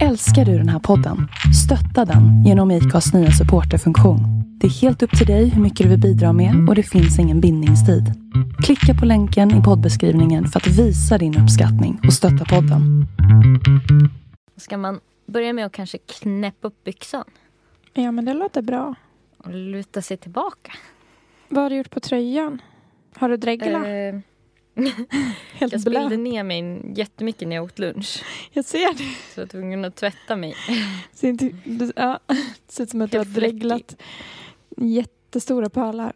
Älskar du den här podden? Stötta den genom IKAs nya supporterfunktion. Det är helt upp till dig hur mycket du vill bidra med och det finns ingen bindningstid. Klicka på länken i poddbeskrivningen för att visa din uppskattning och stötta podden. Ska man börja med att kanske knäppa upp byxan Ja, men det låter bra. och luta sig tillbaka? Vad har du gjort på tröjan? Har du dreglat? Eh, Helt jag blöt. spillde ner mig jättemycket när jag åt lunch. Jag ser det. Så jag var tvungen att tvätta mig. Ser, inte, du, ja, det ser ut som att du har Helt dreglat jättestora pölar.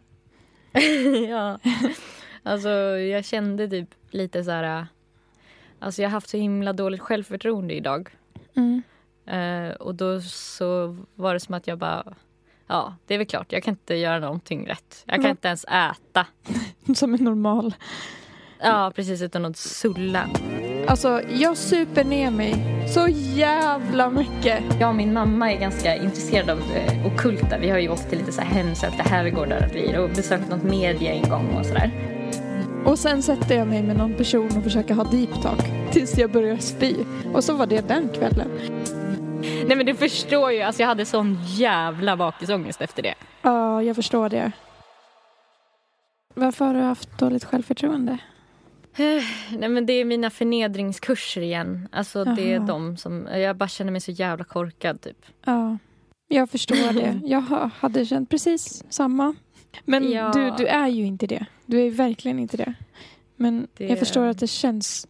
ja. Alltså jag kände typ lite så här... Alltså jag har haft så himla dåligt självförtroende idag. Mm. Eh, och då så var det som att jag bara... Ja, det är väl klart. Jag kan inte göra någonting rätt. Jag kan Va? inte ens äta. Som en normal. Ja, precis. Utan att sulla. Alltså, jag super ner mig så jävla mycket. Jag och min mamma är ganska intresserade av eh, ockulta. Vi har ju åkt till lite så här hemsökta herrgårdar grejer och besökt något media en gång och sådär. Och sen sätter jag mig med någon person och försöker ha deep talk. Tills jag börjar spy. Och så var det den kvällen. Nej men du förstår ju, alltså jag hade sån jävla bakisångest efter det. Ja, jag förstår det. Varför har du haft dåligt självförtroende? Nej men det är mina förnedringskurser igen. Alltså det är de som, jag bara känner mig så jävla korkad typ. Ja, jag förstår det. Jag ha- hade känt precis samma. Men Ja. du, du är ju inte det. Du är verkligen inte det. Men Det- jag förstår att det känns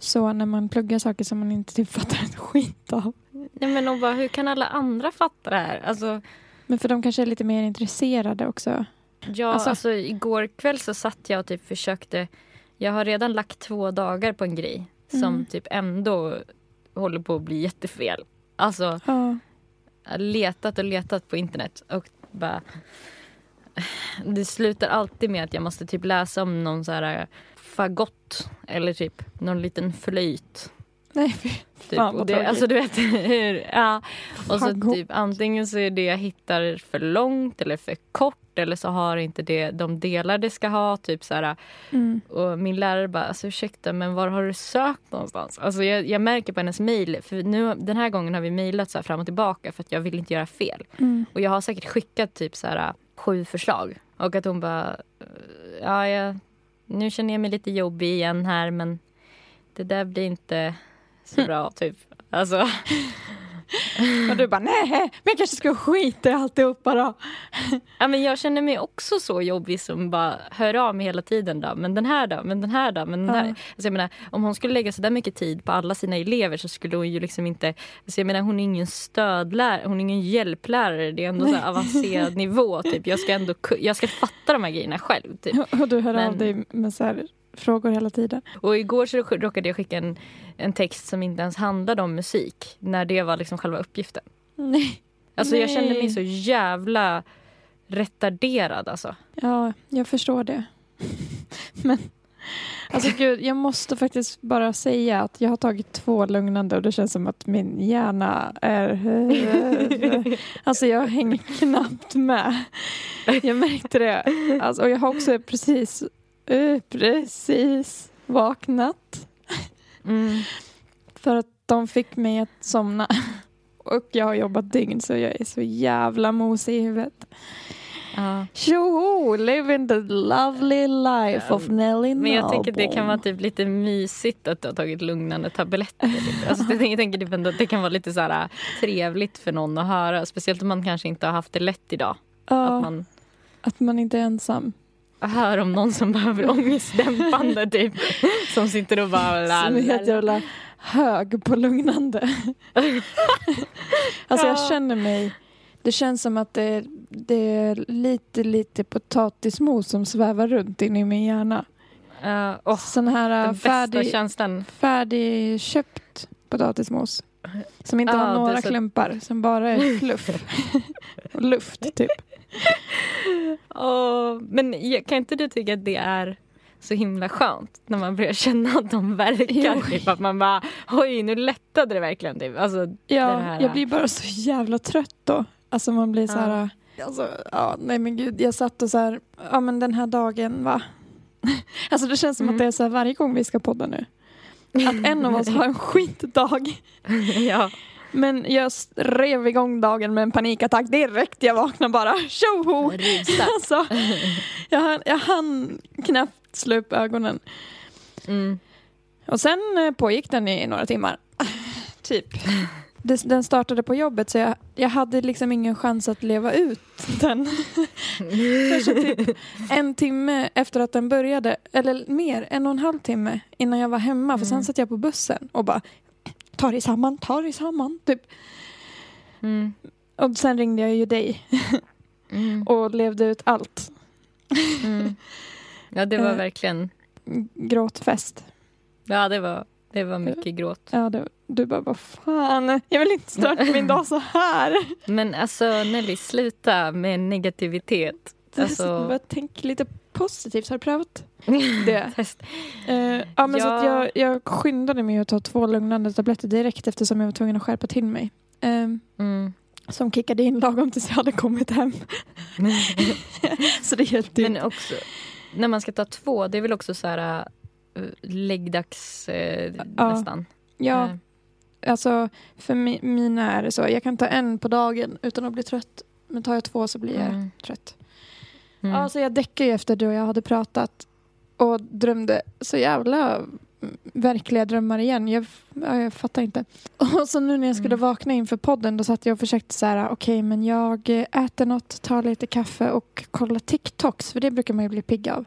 så när man pluggar saker som man inte typ fattar ett skit av. Nej men och bara, hur kan alla andra fatta det här? Alltså, Men för de kanske är lite mer intresserade också. ja, Alltså- alltså, igår kväll så satt jag och typ försökte, jag har redan lagt två dagar på en grej som Mm. typ ändå håller på att bli jättefel. Alltså Ja. Jag har letat och letat på internet och bara... Det slutar alltid med att jag måste typ läsa om någon så här fagott eller typ någon liten flöjt. Nej, fy Typ. Fan, vad det, alltså du vet hur, ja. Och så typ antingen så är det jag hittar för långt eller för kort eller så har inte det de delar det ska ha. Typ så här, mm. och min lärare bara, alltså ursäkta men var har du sökt någonstans? Alltså jag, jag märker på hennes mejl, för nu, den här gången har vi mejlat fram och tillbaka för att jag vill inte göra fel. Mm. Och jag har säkert skickat typ så här sju förslag. Och att hon bara, "Eh, ja, jag, nu känner jag mig lite jobbig igen här men det där blir inte så bra typ. Alltså, Och du bara nej, men jag kanske ska skita i alltihopa då. ja, men jag känner mig också så jobbig som bara hör av mig hela tiden då. Men den här då, men den här då, men den här. Ja. Alltså jag menar, om hon skulle lägga så där mycket tid på alla sina elever så skulle hon ju liksom inte, alltså jag menar hon är ingen stödlärare, hon är ingen hjälplärare, det är ändå så avancerad nivå typ. Jag ska ändå, jag ska fatta de här grejerna själv typ. Och du hör av Men- dig med så här frågor hela tiden. Och igår så råkade jag skicka en, en text som inte ens handlade om musik. När det var liksom själva uppgiften. Nej. Alltså jag kände mig Nej. så jävla retarderad alltså. Ja, jag förstår det. Men alltså gud, jag måste faktiskt bara säga att jag har tagit två lugnande och det känns som att min hjärna är... Alltså jag hänger knappt med. Jag märkte det. Alltså, och jag har också precis, precis vaknat Mm. för att de fick mig att somna. Och jag har jobbat dygn så jag är så jävla mosig i huvudet. Ja. Tjoho, living the lovely life of Nelly Men jag tänker det kan vara typ lite mysigt att du har tagit lugnande tabletter. Alltså, jag tänker, jag tänker typ ändå det kan vara lite så här, äh, trevligt för någon att höra. Speciellt om man kanske inte har haft det lätt idag. Ja, Att man att man inte är ensam. Hör om någon som behöver ångestdämpande typ. Som sitter och bara... Som är helt la. jävla hög på lugnande. alltså jag Ja. känner mig... Det känns som att det är, det är lite, lite potatismos som svävar runt inne i min hjärna. Uh, oh, Sån här den färdig, känslan. färdigköpt potatismos. Som inte Ja, har några så- klumpar, som bara är fluff. Och luft, typ. Åh, men kan inte du tycka att det är så himla skönt när man börjar känna att de verkar? Typ, att man bara, oj nu lättade det verkligen. Typ. Alltså, Ja, jag blir bara så jävla trött då. Alltså man blir så här... Alltså, ja, nej men gud, jag satt och så här, ja men den här dagen va? Alltså det känns som Mm. att det är så här varje gång vi ska podda nu. Att en av oss har en skitdag. ja. Men jag rev igång dagen med en panikattack direkt jag vaknade bara. Tjoho! Alltså, jag, hann- jag hann knappt slå upp ögonen. Mm. Och sen eh, pågick den i några timmar. typ. Den startade på jobbet så jag, jag hade liksom ingen chans att leva ut den. Kanske typ en timme efter att den började, eller mer, en och en halv timme innan jag var hemma. För sen Mm. satt jag på bussen och bara ta dig samman, ta dig samman. Typ. Mm. Och sen ringde jag ju dig Mm. och levde ut allt. Mm. Ja, det var Eh. verkligen... Gråtfest. Ja, det var, det var mycket gråt. Ja, det, du bara, vad fan, jag vill inte starta min dag så här. Men alltså Nelly, sluta med negativitet. Alltså... Alltså, Bara tänk lite positivt, har du prövat det? Eh, ja, men Så Ja. att jag, jag skyndade mig att ta två lugnande tabletter direkt eftersom jag var tvungen att skärpa till mig. Eh, Mm. som kickade in lagom tills jag hade kommit hem. så det är helt typ. Men också, när man ska ta två, det är väl också så här uh, läggdags uh, Ja. nästan. Ja, Eh, alltså för mi, mina är det så. Jag kan ta en på dagen utan att bli trött. Men tar jag två så blir jag mm. trött. Mm. Ja, så jag däckade ju efter du och jag hade pratat och drömde så jävla mm, verkliga drömmar igen. Jag, ja, jag fattar inte. Och så nu när jag skulle Mm. vakna inför podden då satt jag och försökte så här, okej men jag äter något, tar lite kaffe och kollar TikToks för det brukar man ju bli pigg av.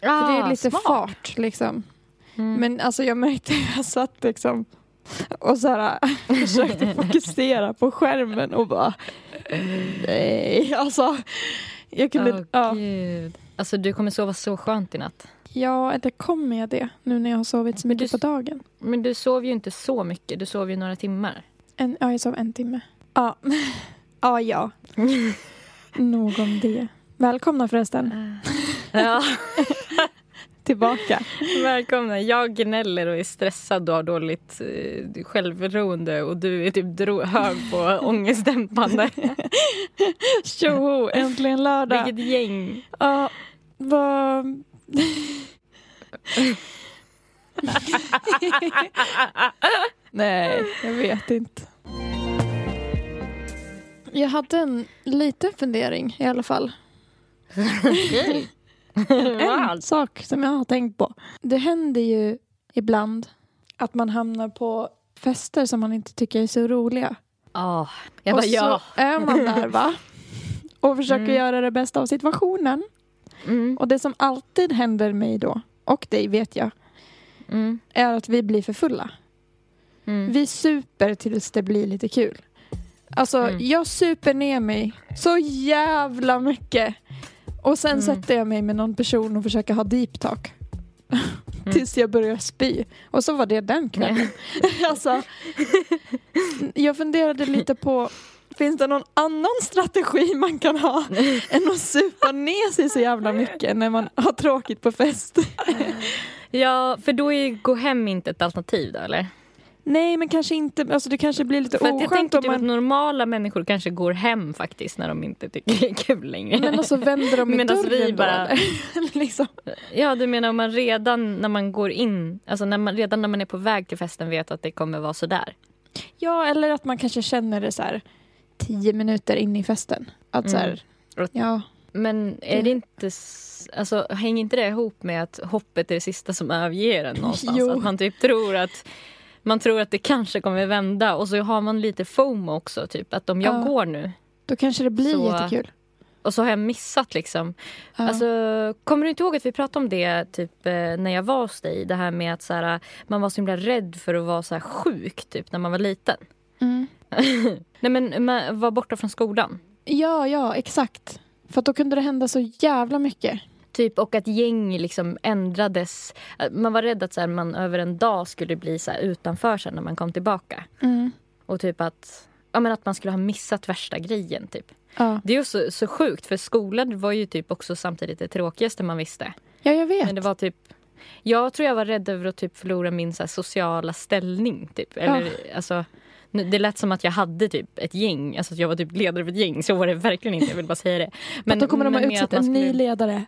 för det är Ah, lite smart. fart liksom. Mm. Men alltså jag märkte att jag satt liksom och så här, försökte fokusera på skärmen och bara nej, alltså. Jag kunde, Åh, ja. Gud. Alltså du kommer sova så skönt i natt. Ja, eller kommer jag det nu när jag har sovit så mycket du- på dagen? Men du sov ju inte så mycket, du sov ju några timmar. En, ja, jag sov en timme. Ja, ja, ja. Nog om det. Välkomna förresten ja, tillbaka. välkomna. Jag gnäller och är stressad och har dåligt eh, självförtroende och du är typ dro- hög på ångestdämpande. Tjoho, äntligen lördag. Vilket gäng. Ja, vad... Nej, jag vet inte. Jag hade en liten fundering i alla fall. En sak som jag har tänkt på. Det händer ju ibland att man hamnar på fester som man inte tycker är så roliga. Ja, jag och bara ja. så är man där va? Och försöker Mm. göra det bästa av situationen. Mm, Och det som alltid händer mig då, och dig vet jag, mm, är att vi blir för fulla. mm. Vi super tills det blir lite kul. Alltså, Mm. jag super ner mig så jävla mycket. Och sen Mm. sätter jag mig med någon person och försöker ha deep talk. Tills jag börjar spy. Och så var det den kvällen. alltså, jag funderade lite på, finns det någon annan strategi man kan ha än att supa ner sig så jävla mycket när man har tråkigt på fest? Ja, för då är gå hem inte ett alternativ då eller? Nej, men kanske inte. Alltså det kanske blir lite För att jag oskönt tänker om typ att man... normala människor kanske går hem faktiskt när de inte tycker det är kul längre. Men alltså vänder de i Medan dörren vi då, bara- eller? liksom. Ja, du menar om man redan när man går in, alltså när man, redan när man är på väg till festen vet att det kommer vara sådär. Ja, eller att man kanske känner det så här tio minuter in i festen. Att så här, Mm. ja. Men är det inte, alltså hänger inte det ihop med att hoppet är det sista som överger en någonstans? Jo. Att man typ tror att man tror att det kanske kommer vända och så har man lite FOMO också, typ att om jag Ja. går nu Då kanske det blir Så- jättekul. och så har jag missat liksom. Ja. Alltså, kommer du inte ihåg att vi pratade om det typ eh, när jag var hos dig? Det här med att så här, man var så himla rädd för att vara så här sjuk typ när man var liten. Mm. Nej men man var borta från skolan. ja, ja, exakt. För då kunde det hända så jävla mycket. Typ, och att gäng liksom ändrades. Man var rädd att så här, man över en dag skulle bli så här, utanför sen när man kom tillbaka. Mm. Och typ att, ja, men att man skulle ha missat värsta grejen. Typ. Ja. Det är ju så, så sjukt för skolan var ju typ också samtidigt det tråkigaste man visste. ja, jag vet. Men det var typ jag tror jag var rädd över att typ förlora min så sociala ställning. Typ. Eller, alltså, nu- det lät som att jag hade typ ett gäng, alltså att jag var typ ledare för ett gäng. Så var det verkligen inte, jag vill bara säga det. Men, då kommer de ha utsett en ny skulle- ledare.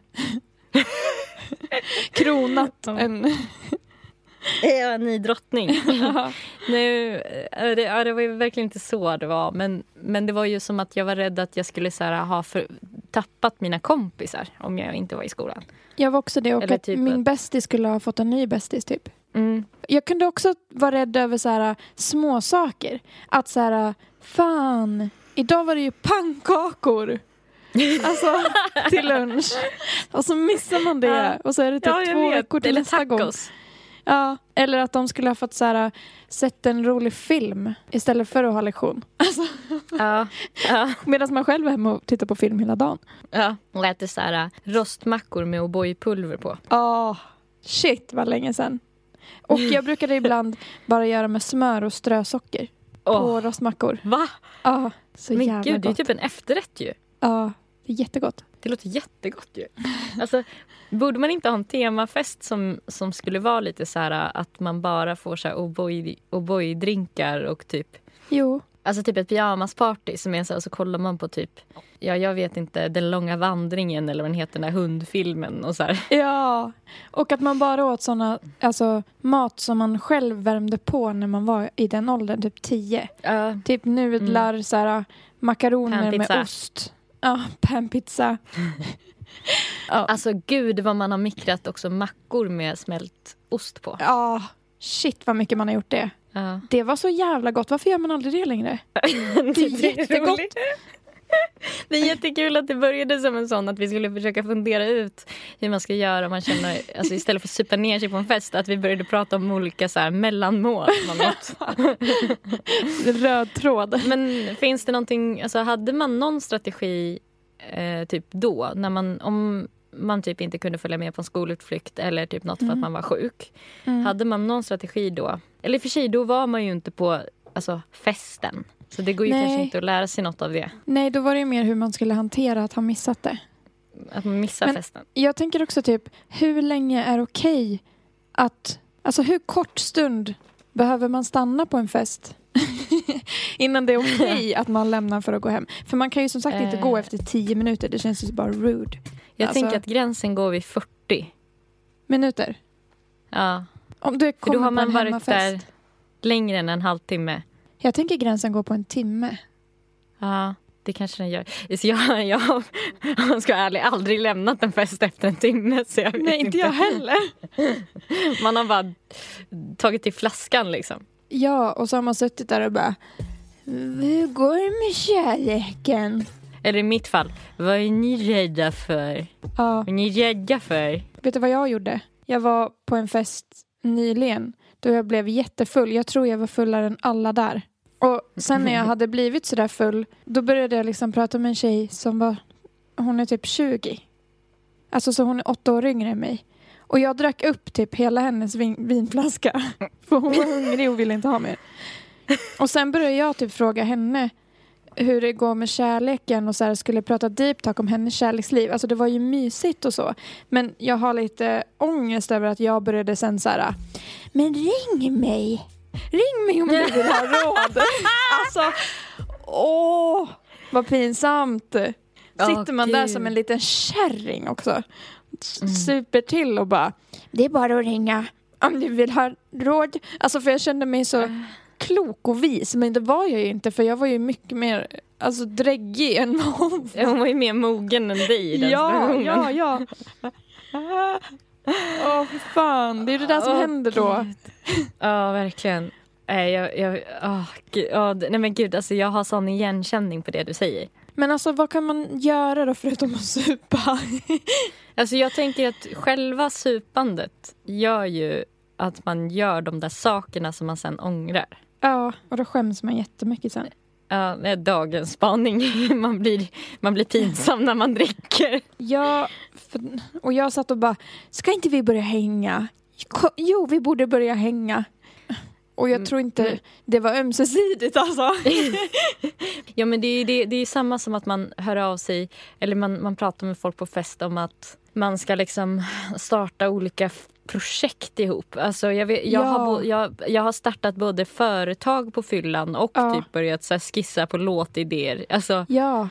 Kronat Ja. en... är en ny drottning. nu, eh, det, ja, det var ju verkligen inte så det var. Men, men det var ju som att jag var rädd att jag skulle så här, ha för, tappat mina kompisar om jag inte var i skolan. Jag var också det och Eller att typ min att- bästis skulle ha fått en ny bästis typ. Mm. Jag kunde också vara rädd över så här små saker. Att så här, fan, idag var det ju pannkakor. Alltså till lunch. Och så missar man det. Ja. Och så är det typ Ja, två vet. veckor till Eller nästa gång. tacos. Ja, eller att de skulle ha fått så här, sett en rolig film istället för att ha lektion. Alltså, Ja. Ja. medan man själv är hemma och tittar på film hela dagen. Ja. Och äter så här, äh, rostmackor med O'boy-pulver på. Åh, shit vad länge sedan. Och jag brukade ibland bara göra med smör och strösocker på Åh, rostmackor. Va? Ja, så Men jävla gud, det är gott. typ en efterrätt ju. Ja, det är jättegott. Det låter jättegott ju. Alltså, borde man inte ha en temafest som, som skulle vara lite så här att man bara får så här O'boy- O'boy-drinkar och typ Jo, Alltså typ ett pyjamasparty som är så här, och så kollar man på typ Ja, jag vet inte, Den långa vandringen eller vad den heter, den där hundfilmen och så här. ja. Och att man bara åt såna, alltså mat som man själv värmde på när man var i den åldern, typ 10. Ja, Typ nudlar, så här, makaroner med ost. Ja, panpizza. ja. alltså gud vad man har mikrat också mackor med smält ost på. ja, shit vad mycket man har gjort det. Ja. Det var så jävla gott. Varför gör man aldrig det längre? det är jättegott. Det är jättekul att det började som en sån att vi skulle försöka fundera ut hur man ska göra om man känner, alltså istället för att supa ner sig på en fest, att vi började prata om olika så här mellanmål. Röd tråd. Men finns det någonting, alltså hade man någon strategi eh, typ då, när man, om man typ inte kunde följa med på en skolutflykt eller typ något för att man var sjuk. Mm. Hade man någon strategi då? Eller för sig, då var man ju inte på alltså, festen. Så det går ju Nej. kanske inte att lära sig något av det. Nej, då var det ju mer hur man skulle hantera att ha missat det. Att man missar Men- festen. Jag tänker också typ, hur länge är okej att... Alltså hur kort stund behöver man stanna på en fest? Innan det är okej att man lämnar för att gå hem. För man kan ju som sagt inte Eh. gå efter tio minuter, det känns ju bara rude. Jag Alltså- tänker att gränsen går vid 40. Minuter? Ja, Om du för kommer då har man varit hemmafest. där längre än en halvtimme. Jag tänker gränsen går på en timme. Ja, det kanske den gör. Så jag, jag om jag ska vara ärlig, aldrig lämnat en fest efter en timme. Så jag vet Nej, inte jag heller. Man har bara tagit till flaskan liksom. Ja, och så har man suttit där och bara... Hur går det med kärleken? Eller i mitt fall, vad är ni rädda för? Ja, Vad är ni rädda för? vet du vad jag gjorde? Jag var på en fest nyligen då jag blev jättefull. Jag tror jag var fullare än alla där. Och sen när jag hade blivit sådär full, då började jag liksom prata med en tjej som var, hon är typ 20. Alltså så hon är åtta år yngre än mig. Och jag drack upp typ hela hennes vin, vinflaska. För hon var hungrig och ville inte ha mer. Och sen började jag typ fråga henne hur det går med kärleken och så här, skulle prata deep talk om hennes kärleksliv. Alltså det var ju mysigt och så. Men jag har lite ångest över att jag började sen så här. Men ring mig! Ring mig om du vill ha råd! alltså, åh, vad pinsamt. Sitter man där som en liten kärring också. S- Super till och bara, det är bara att ringa om du vill ha råd. Alltså för jag kände mig så klok och vis, men det var jag ju inte för jag var ju mycket mer alltså, dräggig än hon. Hon var ju mer mogen än dig i den Ja, situationen. ja, ja. Åh, för fan. Det är det där som Åh, händer då. Ja, verkligen. Nej, jag, jag, gud, åh, det- nej men gud, alltså jag har sån igenkänning på det du säger. Men alltså vad kan man göra då förutom att supa? Alltså jag tänker att själva supandet gör ju att man gör de där sakerna som man sen ångrar. Ja, och då skäms man jättemycket sen. Ja, det är dagens spaning. Man blir, man blir pinsam när man dricker. Ja, för, och jag satt och bara, ska inte vi börja hänga? Jo, vi borde börja hänga. Och jag tror inte det var ömsesidigt alltså. Ja, men det är, det, det är samma som att man hör av sig eller man, man pratar med folk på fest om att man ska liksom starta olika projekt ihop. Alltså jag, vet, jag, Ja. har, bo, jag, jag har startat både företag på fyllan och Ja. typ börjat så skissa på låtidéer. Alltså, Ja,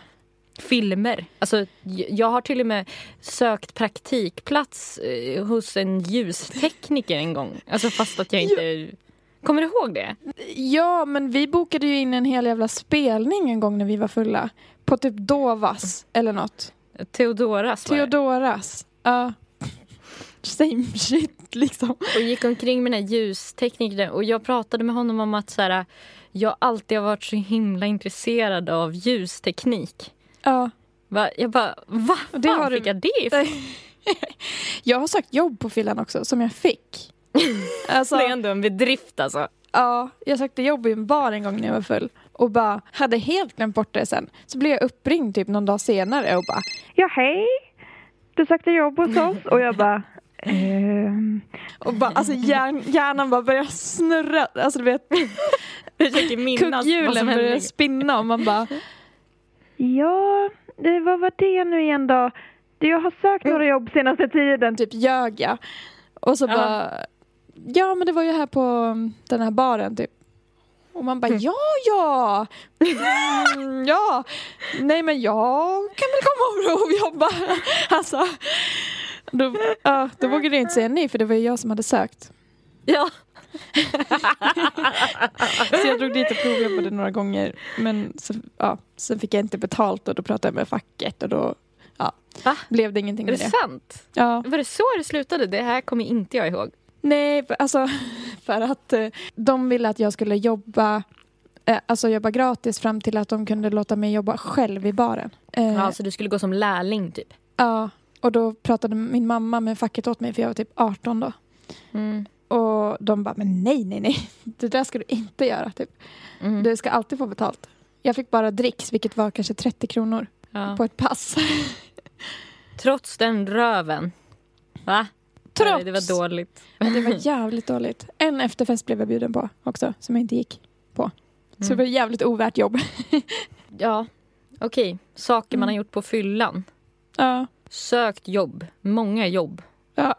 filmer. Alltså, jag har till och med sökt praktikplats eh, hos en ljustekniker en gång. Alltså fast att jag inte... Kommer du ihåg det? Ja, men vi bokade ju in en hel jävla spelning en gång när vi var fulla. På typ Dovas eller något. Theodoras var det. Theodoras. Ja. Same shit liksom. Och gick omkring med den här ljusteknikern och jag pratade med honom om att så här, jag alltid har varit så himla intresserad av ljusteknik. Ja. Va? Jag bara, va? Och det Fan har du- fick jag det ifrån? Jag har sökt jobb på Fyllan också, som jag fick. Alltså, Det är ändå en bedrift alltså. ja, jag sökte jobb i en bar en gång när jag var full och bara hade helt glömt bort det sen. Så blev jag uppringd typ någon dag senare och bara Ja, hej. Du sökte jobb hos oss och jag bara... ehm, Och bara, alltså hjärn, hjärnan bara börjar snurra. Alltså du vet, kugghjulen börjar spinna och man bara, ja, det, vad var det nu igen då? Jag har sökt några jobb senaste tiden. typ ljög jag. Och så Ja. bara, ja men det var ju här på den här baren typ. Och man bara, ja ja! Mm, ja! Nej men jag kan väl komma och provjobba. Alltså, då, ja, då vågade jag inte säga nej för det var ju jag som hade sökt. Ja. Så jag drog dit och provjobbade några gånger. Men så, ja, sen fick jag inte betalt och då pratade jag med facket och då ja, Va? blev det ingenting Är med det det. sant? Ja. Var det så det slutade? Det här kommer inte jag ihåg. Nej, alltså för att eh, de ville att jag skulle jobba eh, Alltså jobba gratis fram till att de kunde låta mig jobba själv i baren. Eh, Ja, så du skulle gå som lärling typ? ja, och då pratade min mamma med facket åt mig för jag var typ 18 då. Mm. Och de bara, men nej, nej, nej, det där ska du inte göra. Typ. Mm. Du ska alltid få betalt. Jag fick bara dricks, vilket var kanske 30 kronor Ja. på ett pass. Trots den röven. Va? Trots. Nej, det var dåligt. Ja, Det var jävligt dåligt. En efterfest blev jag bjuden på också, som jag inte gick på. Så det Mm. var jävligt ovärt jobb. Ja, okej. Saker man har Mm. gjort på fyllan. ja. Sökt jobb. Många jobb. Ja.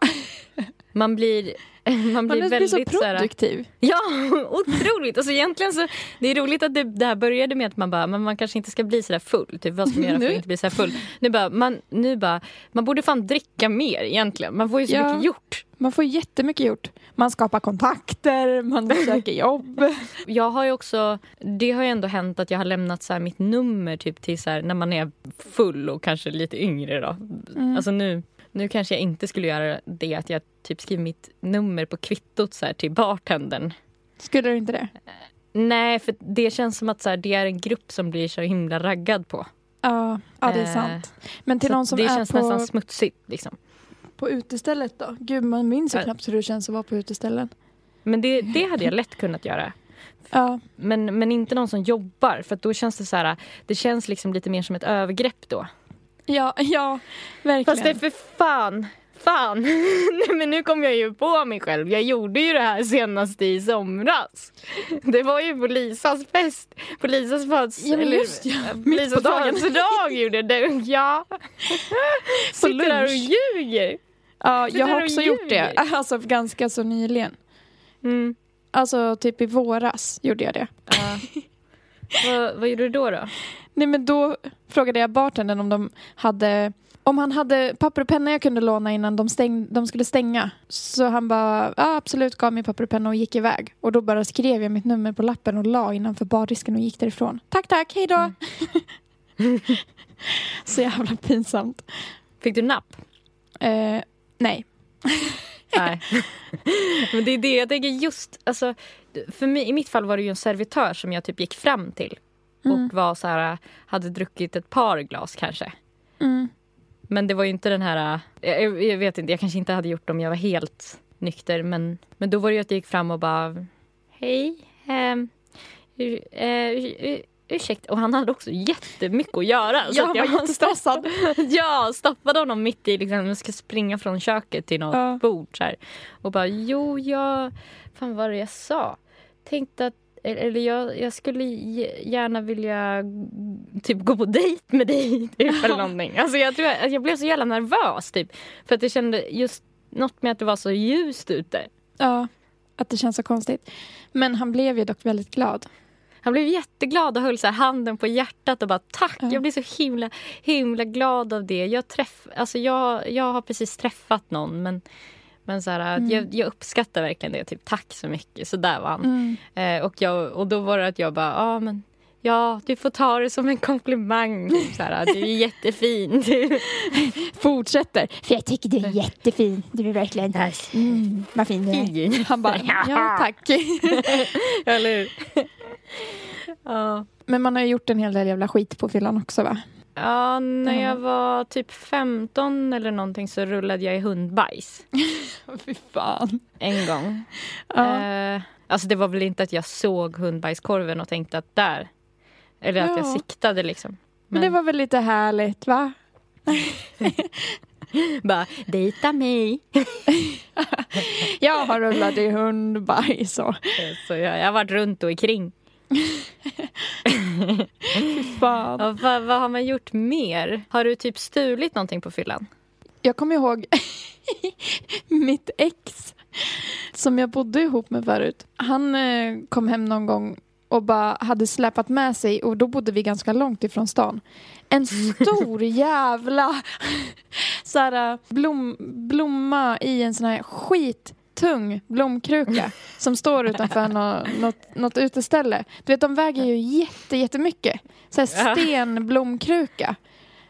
Man blir, man Man blir blir så väldigt så här, produktiv. Ja, otroligt! Alltså egentligen så, det är roligt att det, det här började med att man bara, men man kanske inte ska bli så där full. Typ, vad ska man göra för att inte bli så här full? Nu bara, man, nu bara, man borde fan dricka mer egentligen. Man får ju så Ja. mycket gjort. Man får jättemycket gjort. Man skapar kontakter, man söker jobb. Jag har ju också, det har ju ändå hänt att jag har lämnat så mitt nummer typ till så här, när man är full och kanske lite yngre då. Mm. Alltså nu, nu kanske jag inte skulle göra det att jag typ skriver mitt nummer på kvittot så här till bartendern. Skulle du inte det? Nej, för det känns som att så här, det är en grupp som blir så himla raggad på. Ja, ja det är Eh, sant. Men till Så någon som det är känns på, nästan smutsigt. Liksom. på utestället då? Gud, man minns ju Ja. knappt hur det känns att vara på uteställen. Men det, det hade jag lätt kunnat göra. Ja, Men, men inte någon som jobbar, för då känns det så här, det känns liksom lite mer som ett övergrepp då. Ja, ja verkligen. Fast det är för fan, fan. Nej, men nu kom jag ju på mig själv. Jag gjorde ju det här senast i somras. Det var ju på Lisas fest. På Lisas föds... Ja, just ja. eh, Mitt på dagen. födelsedag gjorde jag det. Ja. Sitter där och lunch. ljuger. ja, sitter jag har också gjort det. Alltså ganska så nyligen. Mm. Alltså typ i våras gjorde jag det. Ja. vad, vad gjorde du då? då? Nej men då frågade jag bartendern om de hade om han hade papper och penna jag kunde låna innan de, stäng, de skulle stänga. Så han bara, ja absolut, gav mig papper och penna och gick iväg. Och då bara skrev jag mitt nummer på lappen och la innanför bardisken och gick därifrån. Tack, tack, hej då! Så jävla pinsamt. Fick du napp? Eh, nej. Nej. Men det är det jag tänker just, alltså, för mig, i mitt fall var det ju en servitör som jag typ gick fram till Mm. och var så här, hade druckit ett par glas kanske. Mm. Men det var ju inte den här, jag, jag vet inte, jag kanske inte hade gjort det om jag var helt nykter men, men då var det ju att jag gick fram och bara Hej, ehm, ur, eh, ur, ur, ursäkta. Och han hade också jättemycket att göra. så Ja, att jag var jättestressad. ja, stoppade honom mitt i, liksom, jag ska springa från köket till något Ja. bord så här. Och bara, jo, jag, fan vad var det jag sa? Tänkte att, eller jag, jag skulle gärna vilja typ gå på dejt med dig typ, eller någonting. Alltså jag tror jag, jag blev så jävla nervös typ. För att jag kände just något med att det var så ljust ute. Ja, att det känns så konstigt. Men han blev ju dock väldigt glad. Han blev jätteglad och höll så handen på hjärtat och bara tack, Ja. jag blir så himla, himla glad av det. Jag, träff, alltså jag, jag har precis träffat någon men, men så här, Mm. jag, jag uppskattar verkligen det. Typ, tack så mycket. Så där var han. Mm. Eh, och, jag, och då var det att jag bara, ja men Ja, du får ta det som en komplimang. Typ så här, du är jättefin. Du. Fortsätter. För jag tycker du är jättefin. Du är verkligen... Mm, vad fin du är. Han bara, ja tack. Eller hur? ja. Men man har ju gjort en hel del jävla skit på fyllan också va? Ja, när Ja. jag var typ 15 eller någonting så rullade jag i hundbajs. Fy fan. En gång. Ja. Eh, alltså det var väl inte att jag såg hundbajskorven och tänkte att där. Eller att jag Ja. siktade liksom. Men det var väl lite härligt va? bara, dejta mig. Jag har rullat i hundbajs och Så jag, jag har varit runt och ikring. Fan. Ja, vad, vad har man gjort mer? Har du typ stulit någonting på fyllan? Jag kommer ihåg mitt ex som jag bodde ihop med förut. Han eh, kom hem någon gång och bara hade släpat med sig och då bodde vi ganska långt ifrån stan. En stor jävla så här, eh, blom, blomma i en sån här skittung blomkruka som står utanför nå, något, något uteställe. Du vet de väger ju jätte, jättemycket. Så här stenblomkruka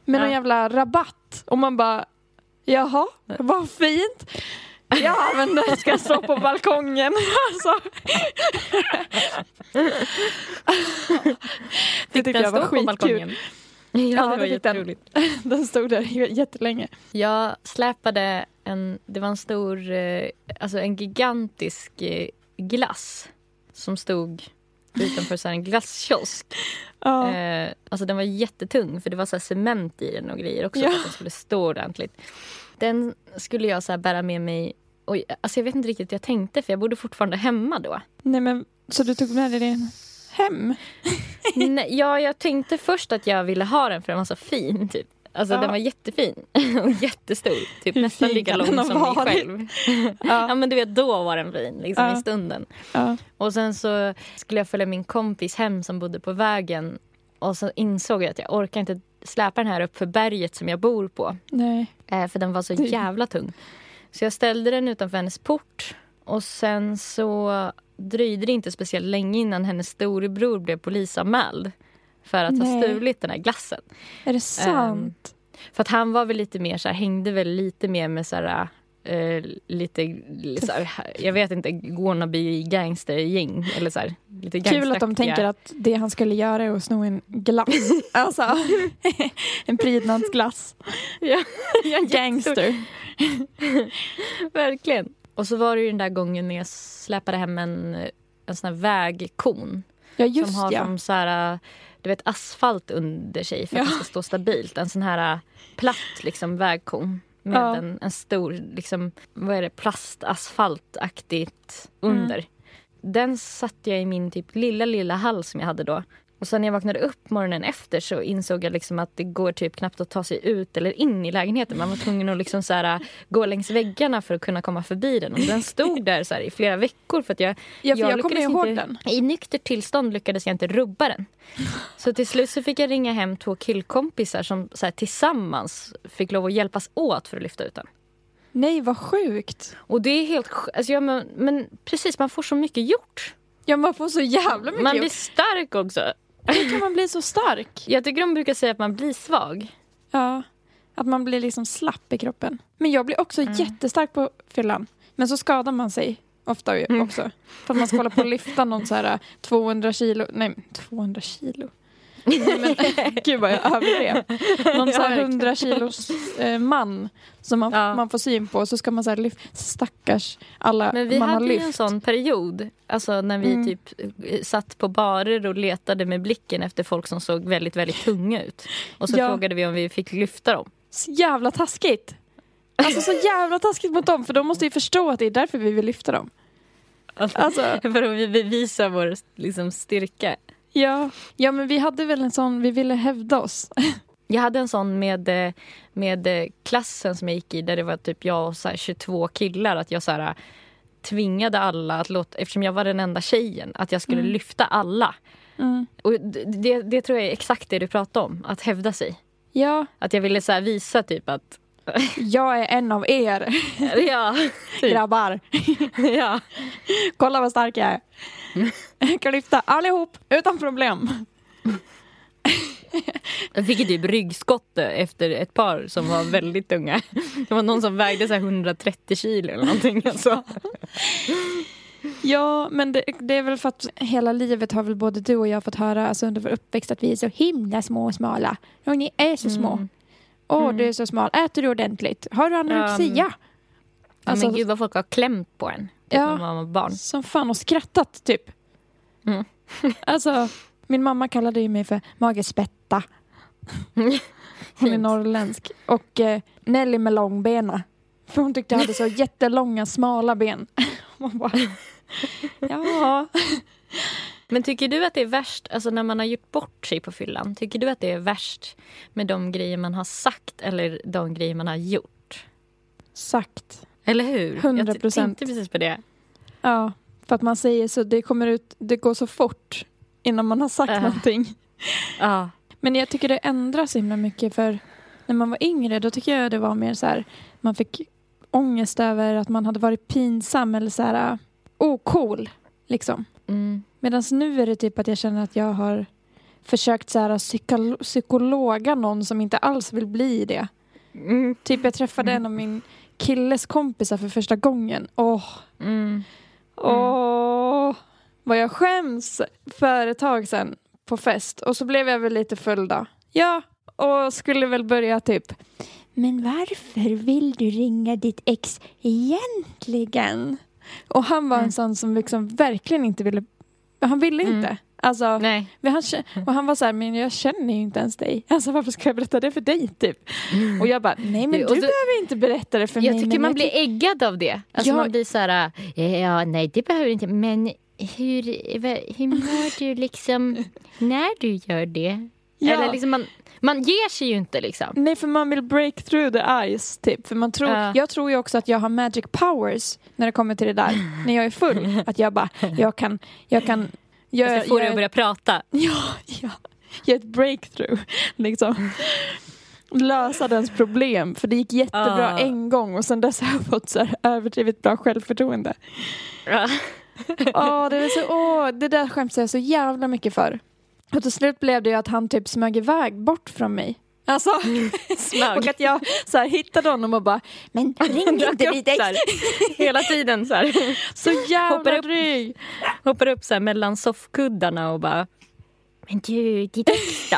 med någon jävla rabatt och man bara Jaha, vad fint. Ja, men den ska stå på balkongen. Alltså. Det tyckte jag var skitkul. Ja, det var jätteroligt. Den stod där jättelänge. Jag släpade en, det var en stor, eh, alltså en gigantisk eh, glass som stod utanför så här en glasskiosk. Ja. Eh, alltså den var jättetung för det var så här cement i den och grejer också Ja. för att den skulle stå ordentligt. Den skulle jag så bära med mig och alltså jag vet inte riktigt hur jag tänkte för jag bodde fortfarande hemma då. Nej, men, så du tog med dig den hem? Nej, ja, jag tänkte först att jag ville ha den för den var så fin. Typ. Alltså Ja. den var jättefin och jättestor. Typ Hur nästan lika lång som mig själv. ja. Ja. men du vet, då var den fin liksom Ja. i stunden. Och sen så skulle jag följa min kompis hem som bodde på vägen. Och så insåg jag att jag orkar inte släpa den här upp för berget som jag bor på. Nej. Eh, för den var så jävla tung. Så jag ställde den utanför hennes port. Och sen så dröjde det inte speciellt länge innan hennes storebror blev polisanmäld. För att ha Nej. stulit den här glassen. Är det sant? För att han var väl lite mer så här, hängde väl lite mer med så här, eh, lite, så här, jag vet inte, wannabe gangstergäng. Eller så lite Kul att de tänker att det han skulle göra är att sno en glass. alltså, en prydnadsglass. Ja, Gangster. Verkligen. Och så var det ju den där gången när jag släpade hem en, en sån här vägkon. Ja, som just har ja. som så här, du vet, asfalt under sig för att Ja. det ska stå stabilt. En sån här äh, platt liksom, vägkon med Ja. en, en stor liksom, vad är det, plastasfaltaktigt Mm. under. Den satte jag i min typ lilla, lilla hall som jag hade då. Och sen när jag vaknade upp morgonen efter så insåg jag liksom att det går typ knappt att ta sig ut eller in i lägenheten. Man var tvungen att liksom så här, gå längs väggarna för att kunna komma förbi den. Och den stod där så här, i flera veckor för att jag Ja, för jag, kommer lyckades ihåg inte, den. I nyktert tillstånd lyckades jag inte rubba den. Så till slut så fick jag ringa hem två killkompisar som så här, tillsammans fick lov att hjälpas åt för att lyfta ut den. Nej, vad sjukt. Och det är helt alltså, ja, men, men precis, man får så mycket gjort. Ja, man får så jävla mycket Man gjort. blir stark också. Hur kan man bli så stark? Jag tycker de brukar säga att man blir svag. Ja, att man blir liksom slapp i kroppen. Men jag blir också jättestark på fyllan. Men så skadar man sig ofta Mm. också. För att man ska hålla på och lyfta någon så här äh, 200 kilo, nej 200 kilo. Men, gud vad jag överdrev. Någon så här verkligen. 100 kilos eh, man som man, Ja. man får syn på. Så ska man så här lyfta, stackars alla Men vi man har hade ju lyft. en sån period, alltså när vi Mm. typ eh, satt på barer och letade med blicken efter folk som såg väldigt, väldigt tunga ut. Och så Ja. frågade vi om vi fick lyfta dem. Så jävla taskigt. Alltså så jävla taskigt mot dem. För de måste ju förstå att det är därför vi vill lyfta dem. Alltså, För att bevisa vår liksom, styrka. Ja. ja, men vi hade väl en sån, vi ville hävda oss. Jag hade en sån med, eh, med eh, klassen som jag gick i där det var typ jag och så här 22 killar. Att jag så här, tvingade alla att låta, eftersom jag var den enda tjejen, att jag skulle Mm. lyfta alla. Mm. Och det, det tror jag är exakt det du pratade om, att hävda sig. Ja, Att jag ville så visa typ att, jag är en av er ja, typ, grabbar. ja. Kolla vad stark jag är. Jag kan lyfta allihop utan problem. Jag fick typ ryggskott efter ett par som var väldigt tunga. Det var någon som vägde så här 130 kilo eller någonting. Alltså. Ja, men det, det är väl för att hela livet har väl både du och jag fått höra alltså under vår uppväxt att vi är så himla små och smala. Och ni är så små. Åh, Mm. du är så smal. Äter du ordentligt? Har du anorexia? Alltså- men gud vad folk har klämt på en. Typ Ja. när man var barn. Som fan och skrattat typ. Mm. alltså, min mamma kallade ju mig för magespätta. Hon är norrländsk. Och eh, Nelly med långbena. För hon tyckte jag hade så jättelånga, smala ben. Man bara, ja. Men tycker du att det är värst, alltså när man har gjort bort sig på fyllan, tycker du att det är värst med de grejer man har sagt eller de grejer man har gjort? Sagt. Eller hur? 100%. Jag tänkte precis på det. Ja, för att man säger så, det kommer ut, det går så fort innan man har sagt Äh. någonting. Ja. Men jag tycker det ändras så himla mycket för när man var yngre då tycker jag det var mer så här, man fick ångest över att man hade varit pinsam eller så här uh, ocool liksom. Mm. Medan nu är det typ att jag känner att jag har försökt så här psykolo- psykologa någon som inte alls vill bli det. Mm. Typ jag träffade en av min killes kompisar för första gången. Åh, Mm. Åh, vad jag skäms för ett tag sedan på fest. Och så blev jag väl lite full då. Ja, och skulle väl börja typ. Men varför vill du ringa ditt ex egentligen? Och han var en Mm. sån som liksom verkligen inte ville. Han ville Mm. inte. Alltså, Nej. han, och han var så här, men jag känner ju inte ens dig. Alltså varför ska jag berätta det för dig typ? Och jag bara, nej men du så- behöver inte berätta det för Jag mig. tycker men man jag blir äggad av det. Alltså Ja. man blir så här, ja nej det behöver du inte, men hur, hur mår du liksom när du gör det? Ja. Eller liksom man, man ger sig ju inte liksom. Nej, för man vill break through the ice, typ. För man tror, Ja. Jag tror ju också att jag har magic powers när det kommer till det där. när jag är full. Att jag bara, jag kan, jag kan Jag göra, ska få dig att börja prata. ja, ja, göra ett breakthrough. Liksom. Lösa dens problem. För det gick jättebra Ah. en gång och sen dess har jag fått så överdrivet bra självförtroende. Ja. Åh, det, är så, åh, det där skäms jag så jävla mycket för. Och till slut blev det ju att han typ smög iväg bort från mig. Alltså, Smög. och att jag så här, hittade honom och bara Men ring inte så här, Hela tiden så här. Så jävla Hoppar upp. dryg. Hoppar upp så här mellan soffkuddarna och bara men du, ditt ex då?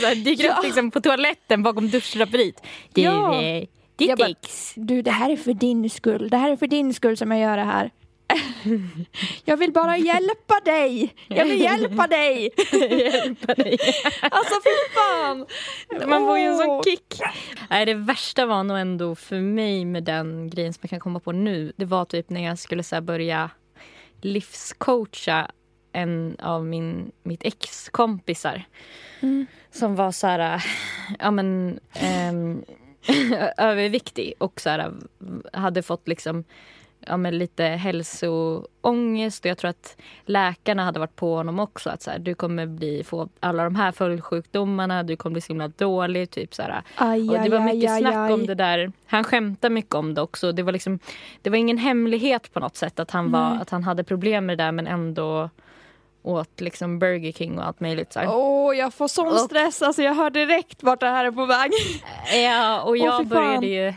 så här, dyker Ja. upp liksom på toaletten bakom duschdraperiet. Du, Ja. eh, ditt bara- ex. Du, det här är för din skull. Det här är för din skull som jag gör det här. Jag vill bara hjälpa dig. Jag vill hjälpa dig. Hjälpa dig. Alltså fy fan. Man får ju en sån kick. Nej, det värsta var nog ändå för mig med den grejen som jag kan komma på nu. Det var typ när jag skulle så börja livscoacha en av min, mitt ex-kompisar. Mm. Som var så här, ja men ehm, överviktig och så här, hade fått liksom ja, men lite hälsoångest och jag tror att läkarna hade varit på honom också att så här, du kommer bli, få alla de här följdsjukdomarna, du kommer bli så himla dålig. Typ, så här. Aj, Och det var mycket aj, snack aj. om det där. Han skämtade mycket om det också. Det var, liksom, det var ingen hemlighet på något sätt att han, var, Nej. att han hade problem med det där men ändå åt liksom Burger King och allt möjligt. Åh, jag får sån stress. Alltså jag hör direkt vart det här är på väg. Ja, och jag fan. började ju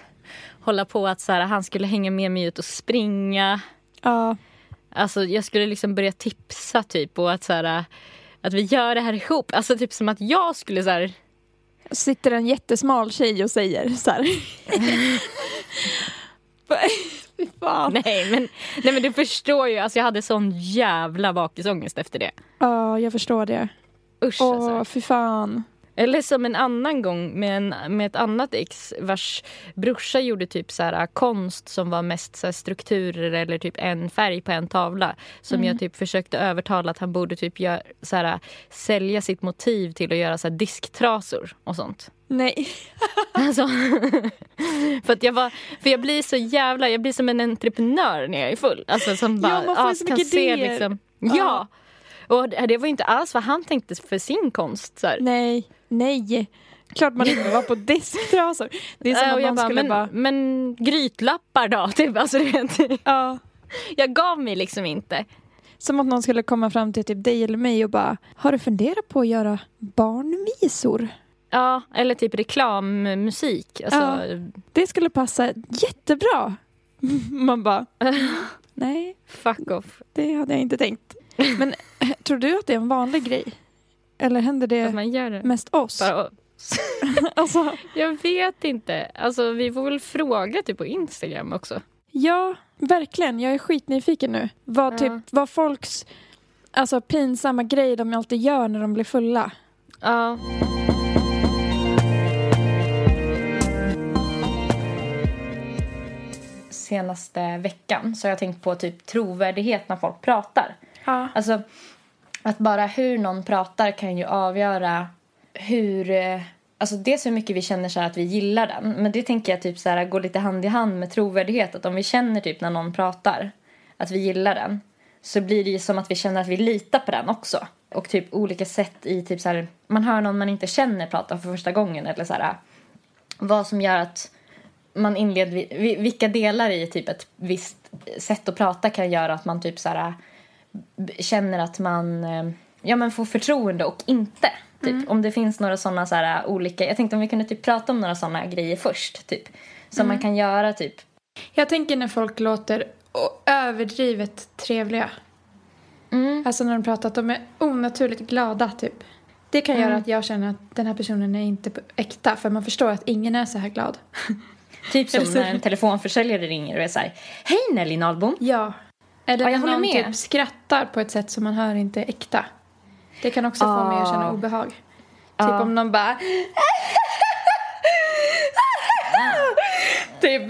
hålla på att så här, han skulle hänga med mig ut och springa. Ja. Alltså jag skulle liksom börja tipsa typ och att så här, att vi gör det här ihop. Alltså typ som att jag skulle så här, Sitter en jättesmal tjej och säger så här. Nej men, nej men du förstår ju, alltså jag hade sån jävla bakisångest efter det. Ja, jag förstår det. Usch Åh, alltså. fy fan. Eller som en annan gång med, en, med ett annat ex vars brorsa gjorde typ så här, konst som var mest så här, strukturer eller typ en färg på en tavla. Som Mm. jag typ försökte övertala att han borde typ gör, så här, sälja sitt motiv till att göra så här, disktrasor och sånt. Nej. Alltså, för att jag var, för jag blir så jävla, jag blir som en entreprenör när jag är full. Alltså som bara Ja, man får ja, så kan mycket se idéer. liksom, Ja. ja. Och det var inte alls vad han tänkte för sin konst. Så här. Nej, nej. Klart man inte vara på disktrasor. Det är som Äh, att någon bara, skulle men, bara... men grytlappar då? Typ. Alltså, du vet, Ja. jag gav mig liksom inte. Som att någon skulle komma fram till typ dig eller mig och bara Har du funderat på att göra barnvisor? Ja, eller typ reklammusik. Alltså, Ja. Det skulle passa jättebra. Man bara Nej, Fuck off. det hade jag inte tänkt. Men tror du att det är en vanlig grej? Eller händer Att det man gör det. mest oss? Bara, Alltså, jag vet inte. Alltså, vi får väl fråga typ på Instagram också. ja, verkligen. Jag är skitnyfiken nu. Vad, Ja. typ, vad folks alltså, pinsamma grej de alltid gör när de blir fulla. Ja. Senaste veckan så har jag tänkt på typ trovärdighet när folk pratar. Ja. Alltså, att bara hur någon pratar kan ju avgöra hur... Eh, alltså dels hur mycket vi känner så här att vi gillar den. Men det tänker jag typ så här, går lite hand i hand med trovärdighet. Att om vi känner typ när någon pratar att vi gillar den så blir det ju som att vi känner att vi litar på den också. Och typ olika sätt i typ så här, man hör någon man inte känner prata för första gången eller så här vad som gör att man inleder, vilka delar i typ ett visst sätt att prata kan göra att man typ så här känner att man eh, ja, men får förtroende och inte. Typ. Om det finns några sådana så här olika... Jag tänkte om vi kunde typ prata om några sådana grejer först. Typ. Som man kan göra typ. Jag tänker när folk låter överdrivet trevliga. Mm. Alltså när de pratar att de är onaturligt glada typ. Det kan göra att jag känner att den här personen är inte äkta för man förstår att ingen är så här glad. Typ som när en telefonförsäljare ringer och är så här Hej Nelly Nahlbom! Ja. Eller Ja, jag håller någon med. typ skrattar på ett sätt som man hör inte är äkta. Det kan också få mig att känna Ah. obehag. Typ Ja. om någon bara... typ.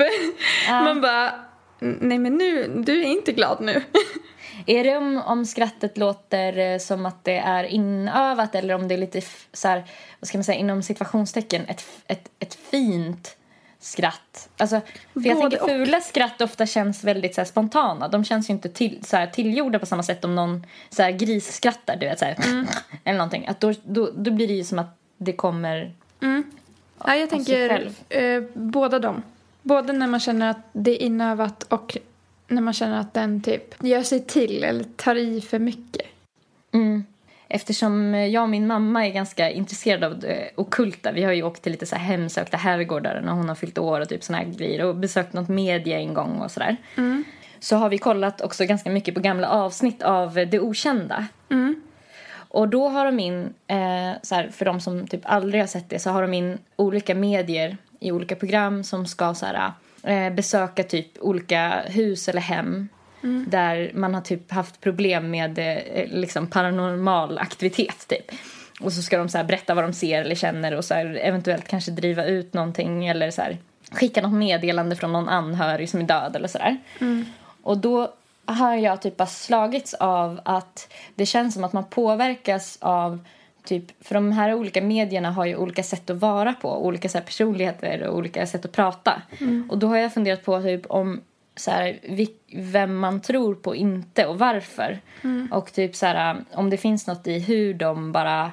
Man bara... Nej men nu, du är inte glad nu. Är det om, om skrattet låter eh, som att det är inövat eller om det är lite så här, vad ska man säga, inom situationstecken, ett, ett, ett fint skratt? Alltså, för jag Både tänker och. fula skratt ofta känns väldigt så här, spontana. De känns ju inte till, så här, tillgjorda på samma sätt om någon så här, grisskrattar, du vet så här, Mm. eller någonting. Att då, då, då blir det ju som att det kommer Ja, jag tänker eh, båda dem. Både när man känner att det är inövat och när man känner att den typ gör sig till eller tar i för mycket. Mm. Eftersom jag och min mamma är ganska intresserade av det ockulta. Vi har ju åkt till lite så här hemsökta herrgårdar när hon har fyllt år och typ såna här grejer och besökt något media en gång och sådär. Så har vi kollat också ganska mycket på gamla avsnitt av Det Okända. Och då har de in, eh, så här, för de som typ aldrig har sett det, så har de in olika medier i olika program som ska så här, eh, besöka typ olika hus eller hem där man har typ haft problem med eh, liksom paranormal aktivitet typ. Och så ska de så här berätta vad de ser eller känner och så här, eventuellt kanske driva ut någonting eller så här, skicka något meddelande från någon anhörig som är död eller sådär. Och då har jag typ bara slagits av att det känns som att man påverkas av typ, för de här olika medierna har ju olika sätt att vara på, olika så personligheter och olika sätt att prata. Och då har jag funderat på typ om så här, vem man tror på inte och varför. Och typ så här, om det finns något i hur de bara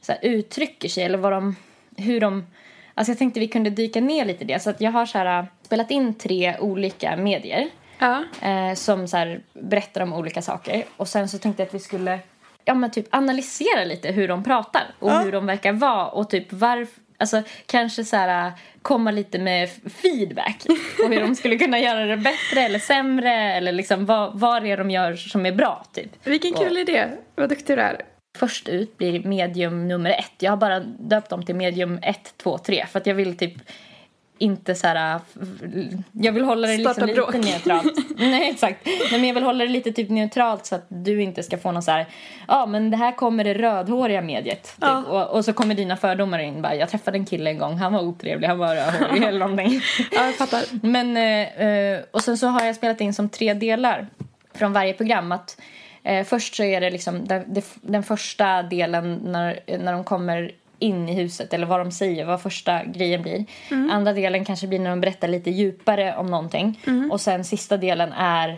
så här, uttrycker sig eller vad de, hur de Alltså jag tänkte vi kunde dyka ner lite i det. Så att jag har så här, spelat in tre olika medier Ja. eh, som så berättar om olika saker. Och sen så tänkte jag att vi skulle ja, men typ analysera lite hur de pratar och hur de verkar vara och typ varför Alltså kanske så här komma lite med feedback på hur de skulle kunna göra det bättre eller sämre eller liksom vad, vad det är de gör som är bra typ. Vilken kul idé. Vad duktig du är. Först ut blir medium nummer ett. Jag har bara döpt dem till medium ett, två, tre för att jag vill typ inte så här... f- Jag vill hålla det liksom lite neutralt. Nej, exakt. Nej, men jag vill hålla det lite typ neutralt så att du inte ska få någon så här... Ja, men det här kommer det rödhåriga mediet. Typ. Ja. Och, och så kommer dina fördomar in. Bara, jag träffade en kille en gång, han var otrevlig, han var rödhårig eller någonting. Ja, jag fattar. Men, eh, eh, och sen så har jag spelat in som tre delar från varje program. Att, eh, först så är det liksom den, den första delen när, när de kommer in i huset eller vad de säger, vad första grejen blir. Andra delen kanske blir när de berättar lite djupare om någonting. Och sen sista delen är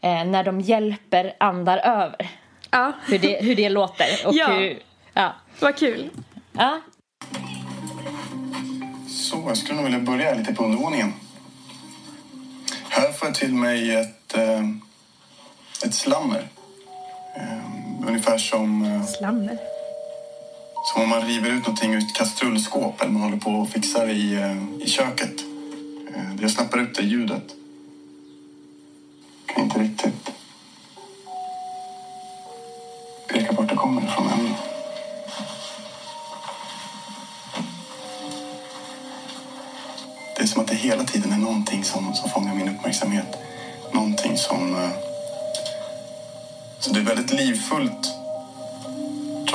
eh, när de hjälper andar över. Ja, hur det, hur det låter. Och Ja. hur, ja. vad kul. Ja. Så, jag skulle nog vilja börja lite på undervåningen. Här får jag till mig ett, eh, ett slammer. Eh, ungefär som, eh, Slammer som om man river ut någonting ur ett kastrullskåp eller man håller på och fixar i, eh, i köket. Eh, jag snappar ut det ljudet. Kan inte riktigt peka vart det kommer ifrån än. Det är som att det hela tiden är någonting som, som fångar min uppmärksamhet. Någonting som... Eh, så det är väldigt livfullt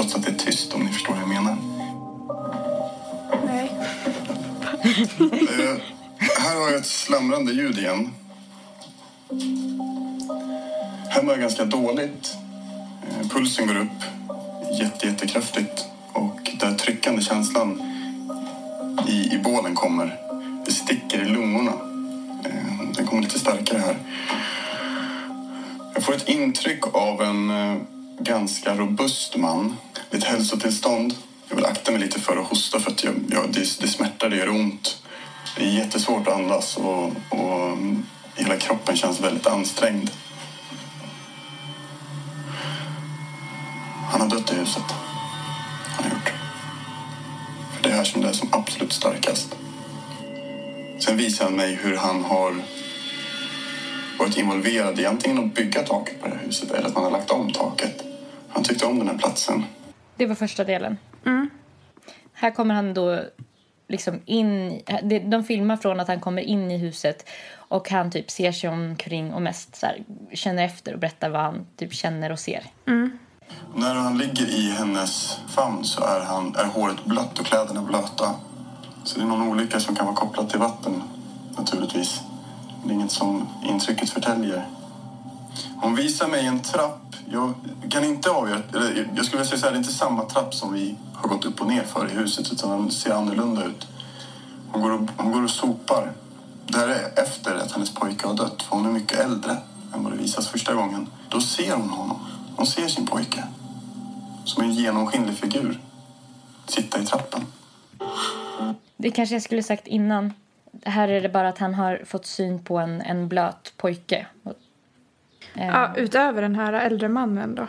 trots att det är tyst om ni förstår vad jag menar. Nej. Eh, här har jag ett slamrande ljud igen. Här mår jag ganska dåligt. Eh, pulsen går upp jätte, jättekraftigt och den tryckande känslan i, i bålen kommer. Det sticker i lungorna. Eh, den kommer lite starkare här. Jag får ett intryck av en eh, ganska robust man. Mitt hälsotillstånd. Jag vill akta mig lite för att hosta för att jag, jag, det, det smärtar, det gör ont. Det är jättesvårt att andas och, och mm, hela kroppen känns väldigt ansträngd. Han har dött i huset. Han har gjort. För det är här som det är som absolut starkast. Sen visar han mig hur han har varit involverad i antingen att bygga taket på det här huset eller att man har lagt om taket. Han tyckte om den här platsen. Det var första delen. Här kommer han då liksom in... De filmar från att han kommer in i huset och han typ ser sig omkring och mest så här, känner efter och berättar vad han typ känner och ser. När han ligger i hennes famn så är, han, är håret blött och kläderna blöta. Så det är någon olycka som kan vara kopplad till vatten, naturligtvis. Det är inget som intrycket förtäljer. Hon visar mig en trapp. Jag kan inte avgöra... eller Jag skulle säga så här, det är inte samma trapp som vi har gått upp och ner för i huset, utan den ser annorlunda ut. Hon går och, hon går och sopar. Det här är efter att hennes pojke har dött, för hon är mycket äldre än vad det visas första gången. Då ser hon honom. Hon ser sin pojke. Som en genomskinlig figur. Sitta i trappen. Det kanske jag skulle sagt innan. Här är det bara att han har fått syn på en, en blöt pojke. Eh, Ja, utöver den här äldre mannen då.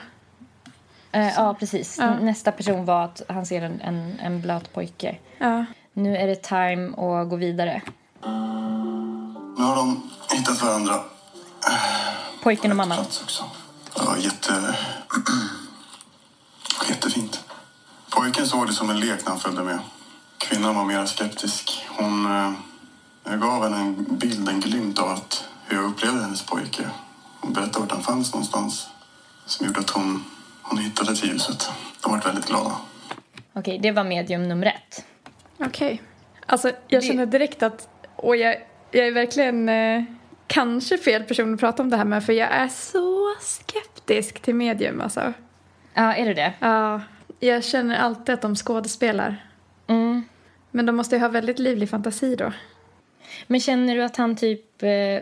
eh, ja precis. Ja. Nästa person var att han ser en, en, en blöt pojke. Ja. Nu är det time att gå vidare. Nu har de hittat varandra. Pojken och mamman. Också. Ja, jätte... Jättefint. Pojken såg det som en lek när han följde med. Kvinnan var mer skeptisk. Hon... Eh, jag gav henne en bild, en glimt av att hur jag upplevde hennes pojke. Hon berättade vart han fanns någonstans. Som gjorde att hon, hon hittade till huset. De var väldigt glada. Okej, det var medium nummer ett. Okej. Alltså, jag Det- känner direkt att... Och jag, jag är verkligen eh, kanske fel person att prata om det här med för jag är så skeptisk till medium alltså. Ja, är det det? Ja, jag känner alltid att de skådespelar. Mm. Men de måste ju ha väldigt livlig fantasi då. Men känner du att han typ eh,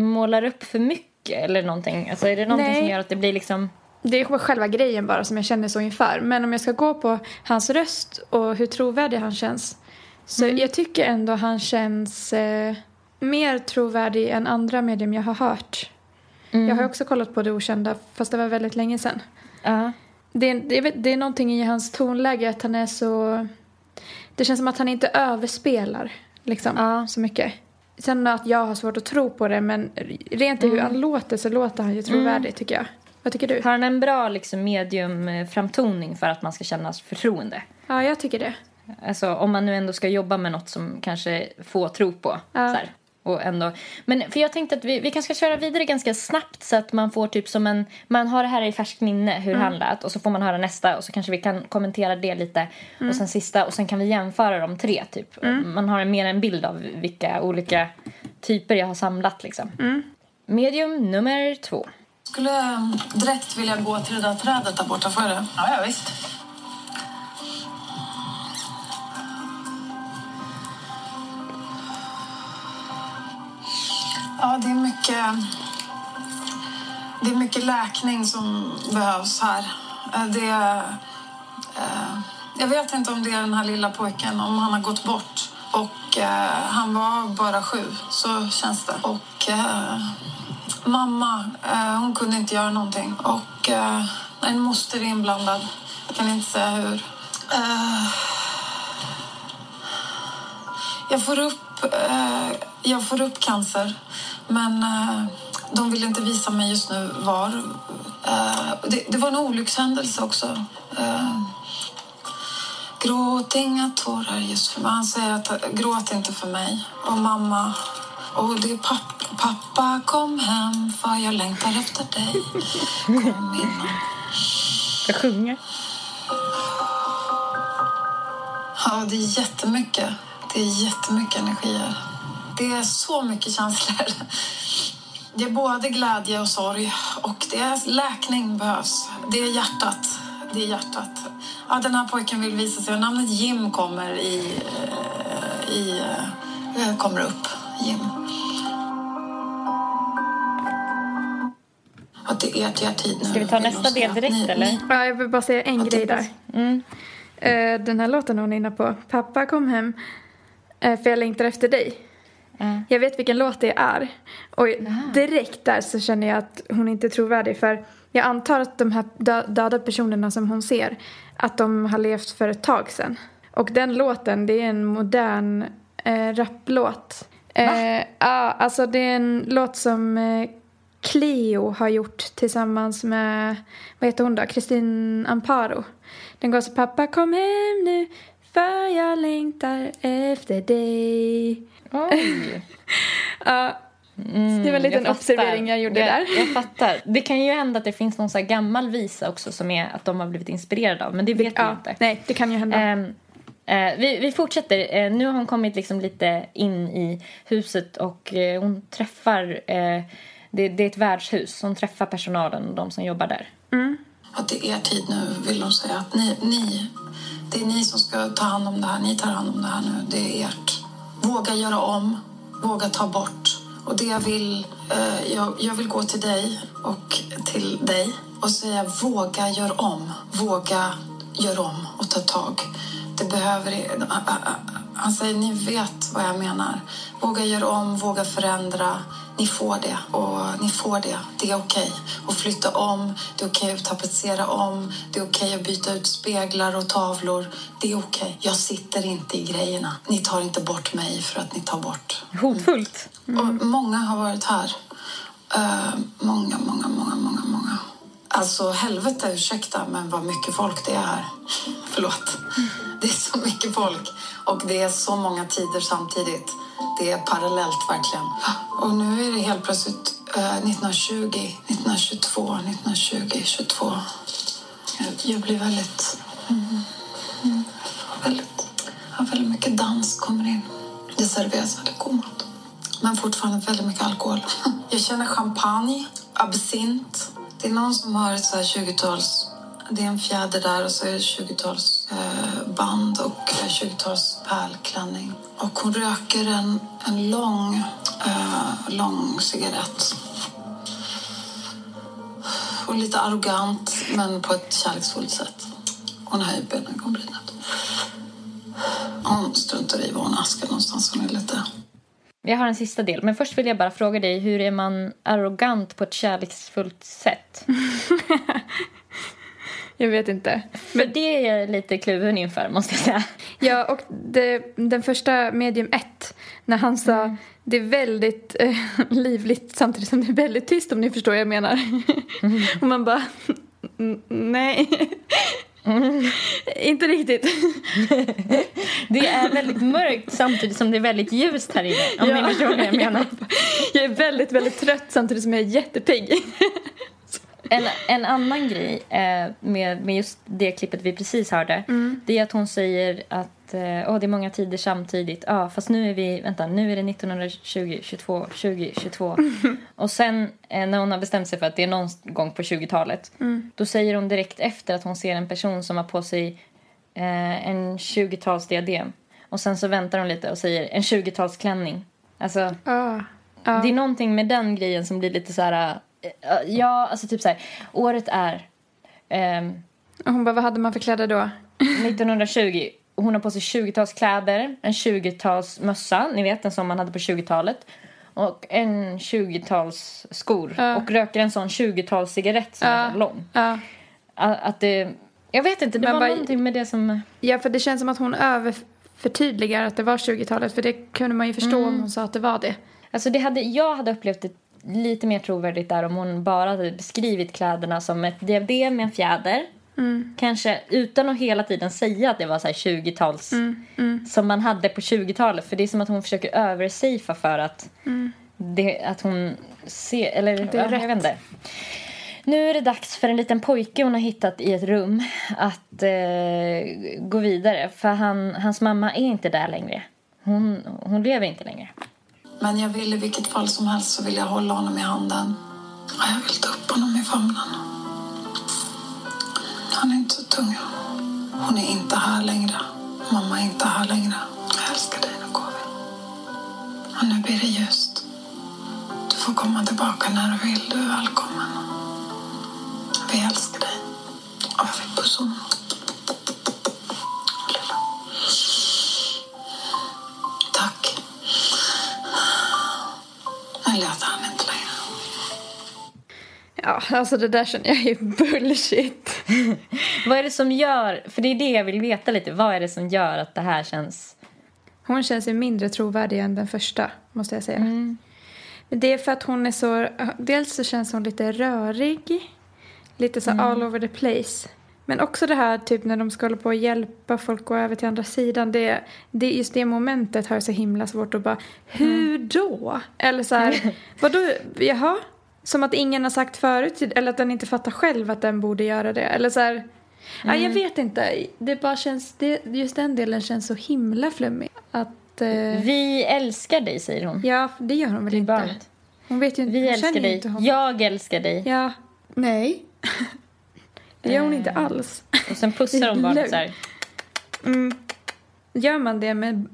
målar upp för mycket eller någonting? Alltså är det någonting Nej. som gör att det blir liksom... Det är själva grejen bara som jag känner så inför. Men om jag ska gå på hans röst och hur trovärdig han känns. Så jag tycker ändå han känns eh, mer trovärdig än andra medium jag har hört. Jag har också kollat på Det Okända fast det var väldigt länge sedan. Ja. Det, är- det, det är någonting i hans tonläge att han är så... Det känns som att han inte överspelar liksom, Ja. så mycket. Sen att jag har svårt att tro på det men rent i hur han låter så låter han ju trovärdig tycker jag. Vad tycker du? Har han en bra liksom, medium-framtoning för att man ska känna förtroende? Ja, jag tycker det. Alltså om man nu ändå ska jobba med något som kanske få tro på. Ja. Så här. Och ändå. Men för jag tänkte att vi, vi kanske ska köra vidare ganska snabbt så att man får typ som en... Man har det här i färskt minne hur han lät och så får man höra nästa och så kanske vi kan kommentera det lite och sen sista och sen kan vi jämföra de tre typ. Man har en, mer en bild av vilka olika typer jag har samlat liksom. Medium nummer två. skulle eh, direkt vilja gå till det där trädet där borta. Får jag det? Ja, ja visst. Ja, det är mycket... det är mycket läkning som behövs här. Eh, det, eh, jag vet inte om det är den här lilla pojken, om han har gått bort. Och eh, han var bara sju, så känns det. Och eh, mamma, eh, hon kunde inte göra någonting. Och eh, en moster är inblandad. Jag kan inte säga hur. Jag får upp, jag får upp cancer, men eh, de vill inte visa mig just nu var. Eh, det, det var en olyckshändelse också. Eh, gråt inga tårar just för mig. Han säger att gråt inte för mig. Och mamma. Och det är pappa. Pappa kom hem för jag längtar efter dig. Kom innan. Jag sjunger. Ja, det är jättemycket. Det är jättemycket energier. Det är så mycket känslor. Det är både glädje och sorg och det är läkning behövs. Det är hjärtat. Det är hjärtat. Ja, den här pojken vill visa sig och namnet Jim kommer i... eh, i eh, kommer upp. Jim. Att det är er tid nu. Ska vi ta nästa del direkt, Ni- eller? ni- Ja, jag vill bara säga en grej tänkte- där. Mm. Eh, Den här låten hon är inne på. Pappa kom hem eh, för jag längtar efter dig. Ja. Jag vet vilken låt det är. Och direkt där så känner jag att hon inte är trovärdig. För jag antar att de här dö- döda personerna som hon ser, att de har levt för ett tag sedan. Och den låten, det är en modern eh, rapplåt. Eh, ja, alltså det är en låt som eh, Cleo har gjort tillsammans med, vad heter hon då, Kristin Amparo. Den går så pappa kom hem nu för jag längtar efter dig. Oj. Ja, Mm, det var en liten jag observering jag gjorde jag, där. Jag fattar. Det kan ju hända att det finns någon så här gammal visa också som är att de har blivit inspirerade av. Men det vet vi ja, inte. nej, det kan ju hända. Eh, vi, vi fortsätter. Eh, nu har hon kommit liksom lite in i huset och eh, hon träffar... Det, det är ett värdshus. Hon träffar personalen och de som jobbar där. Att det är er tid nu, vill de säga. Att ni, ni, det är ni som ska ta hand om det här. Ni tar hand om det här nu. Det är ert. Våga göra om. Våga ta bort. Och det jag vill... Eh, jag, jag vill gå till dig och till dig och säga våga gör om. Våga gör om och ta tag. Det behöver... Eh, eh, eh, han säger ni vet vad jag menar. Våga gör om, våga förändra. Ni får det och ni får det. Det är okej att flytta om. Det är okej att tapetsera om. Det är okej att byta ut speglar och tavlor. Det är okej. Jag sitter inte i grejerna. Ni tar inte bort mig för att ni tar bort. Hotfullt. Och många har varit här. Eh, många, många, många, många, många. Alltså helvete, ursäkta, men vad mycket folk det är här. Förlåt. Det är så mycket folk och det är så många tider samtidigt. Det är parallellt verkligen. Och nu är det helt plötsligt eh, 1920, 1922, 1920, 22. Jag, blir väldigt... Mm, mm, väldigt, ja, väldigt mycket dans kommer in. Det serveras väldigt god mat. Men fortfarande väldigt mycket alkohol. Jag känner champagne, absint. Det är någon som har ett så här 20-tals... Det är en fjäder där och så är det 20-tals eh, band och eh, 20-tals pärlklänning. Och hon röker en, en lång, eh, lång cigarett. Och lite arrogant, men på ett kärleksfullt sätt. Hon höjer benen i ögonbrynet. Hon struntar i var hon askar någonstans. Hon är lite... Jag har en sista del. Men först vill jag bara fråga dig. Hur är man arrogant på ett kärleksfullt sätt? Jag vet inte. För det är jag lite kluven inför, måste jag säga. Ja, och det, den första medium 1, när han sa det är väldigt eh, livligt samtidigt som det är väldigt tyst om ni förstår vad jag menar. och man bara, "N- nej. Inte riktigt. Det är väldigt mörkt samtidigt som det är väldigt ljust här inne. Om Ja. ni förstår vad jag menar. Jag är väldigt, väldigt trött samtidigt som jag är jättepigg. En, en annan grej eh, med, med just det klippet vi precis hörde det är att hon säger att eh, åh, det är många tider samtidigt. Ja, fast nu är vi, vänta, nu är det 1920, 22, 20, 22. Och sen eh, när hon har bestämt sig för att det är någon gång på 20-talet då säger hon direkt efter att hon ser en person som har på sig eh, en 20-talsdiadem. Och sen så väntar hon lite och säger en 20-talsklänning. Alltså, Ah, det är någonting med den grejen som blir lite så här... eh, ja, alltså typ så här, året är Och hon bara, vad hade man för kläder då? 1920. Hon har på sig 20-talskläder, en 20-talsmössa, ni vet den som man hade på 20-talet. Och en 20-tals skor. Ja. Och röker en sån 20-tals cigarett som är Ja. så lång. Ja. Att det, jag vet inte, det Men var bara- någonting med det som... ja, för det känns som att hon överförtydligar att det var 20-talet. För det kunde man ju förstå Mm. om hon sa att det var det. Alltså det hade, jag hade upplevt det lite mer trovärdigt där om hon bara hade beskrivit kläderna som ett diadem med en fjäder. Mm. Kanske utan att hela tiden säga att det var så här 20-tals Mm, som man hade på 20-talet. För det är som att hon försöker översafea för att, det, att hon ser, eller Mm. Det är ja, rätt. jag vet inte. Nu är det dags för en liten pojke hon har hittat i ett rum att eh, gå vidare. För han, hans mamma är inte där längre. Hon, hon lever inte längre. Men jag vill i vilket fall som helst så vill jag hålla honom i handen. Och jag vill ta upp honom i famnen. Han är inte så tung. Hon är inte här längre. Mamma är inte här längre. Jag älskar dig, nu går vi. Och nu blir det ljust. Du får komma tillbaka när du vill. Du är välkommen. Vi älskar dig. Och jag vill pussa honom. Ja, alltså det där känner jag är bullshit. Vad är det som gör, för det är det jag vill veta lite, vad är det som gör att det här känns... Hon känns ju mindre trovärdig än den första, måste jag säga. Mm. Det är för att hon är så... Dels så känns hon lite rörig. Lite så all over the place. Men också det här typ när de ska hålla på och hjälpa folk gå över till andra sidan. Det, det, just det momentet har jag så himla svårt att bara... Hur då? Eller så här... vadå? Jaha? Som att ingen har sagt förut. Eller att den inte fattar själv att den borde göra det. Eller så här... Ja, jag vet inte. Det bara känns... Det, just den delen känns så himla flummig. Att... Eh, Vi älskar dig, säger hon. ja, det gör hon väl inte? barnet. Hon vet ju inte. Vi hon älskar dig. inte. Jag älskar dig. Ja. Nej. Det gör hon Eh. inte alls. Och sen pussar hon barnet så här. Mm. Gör man det med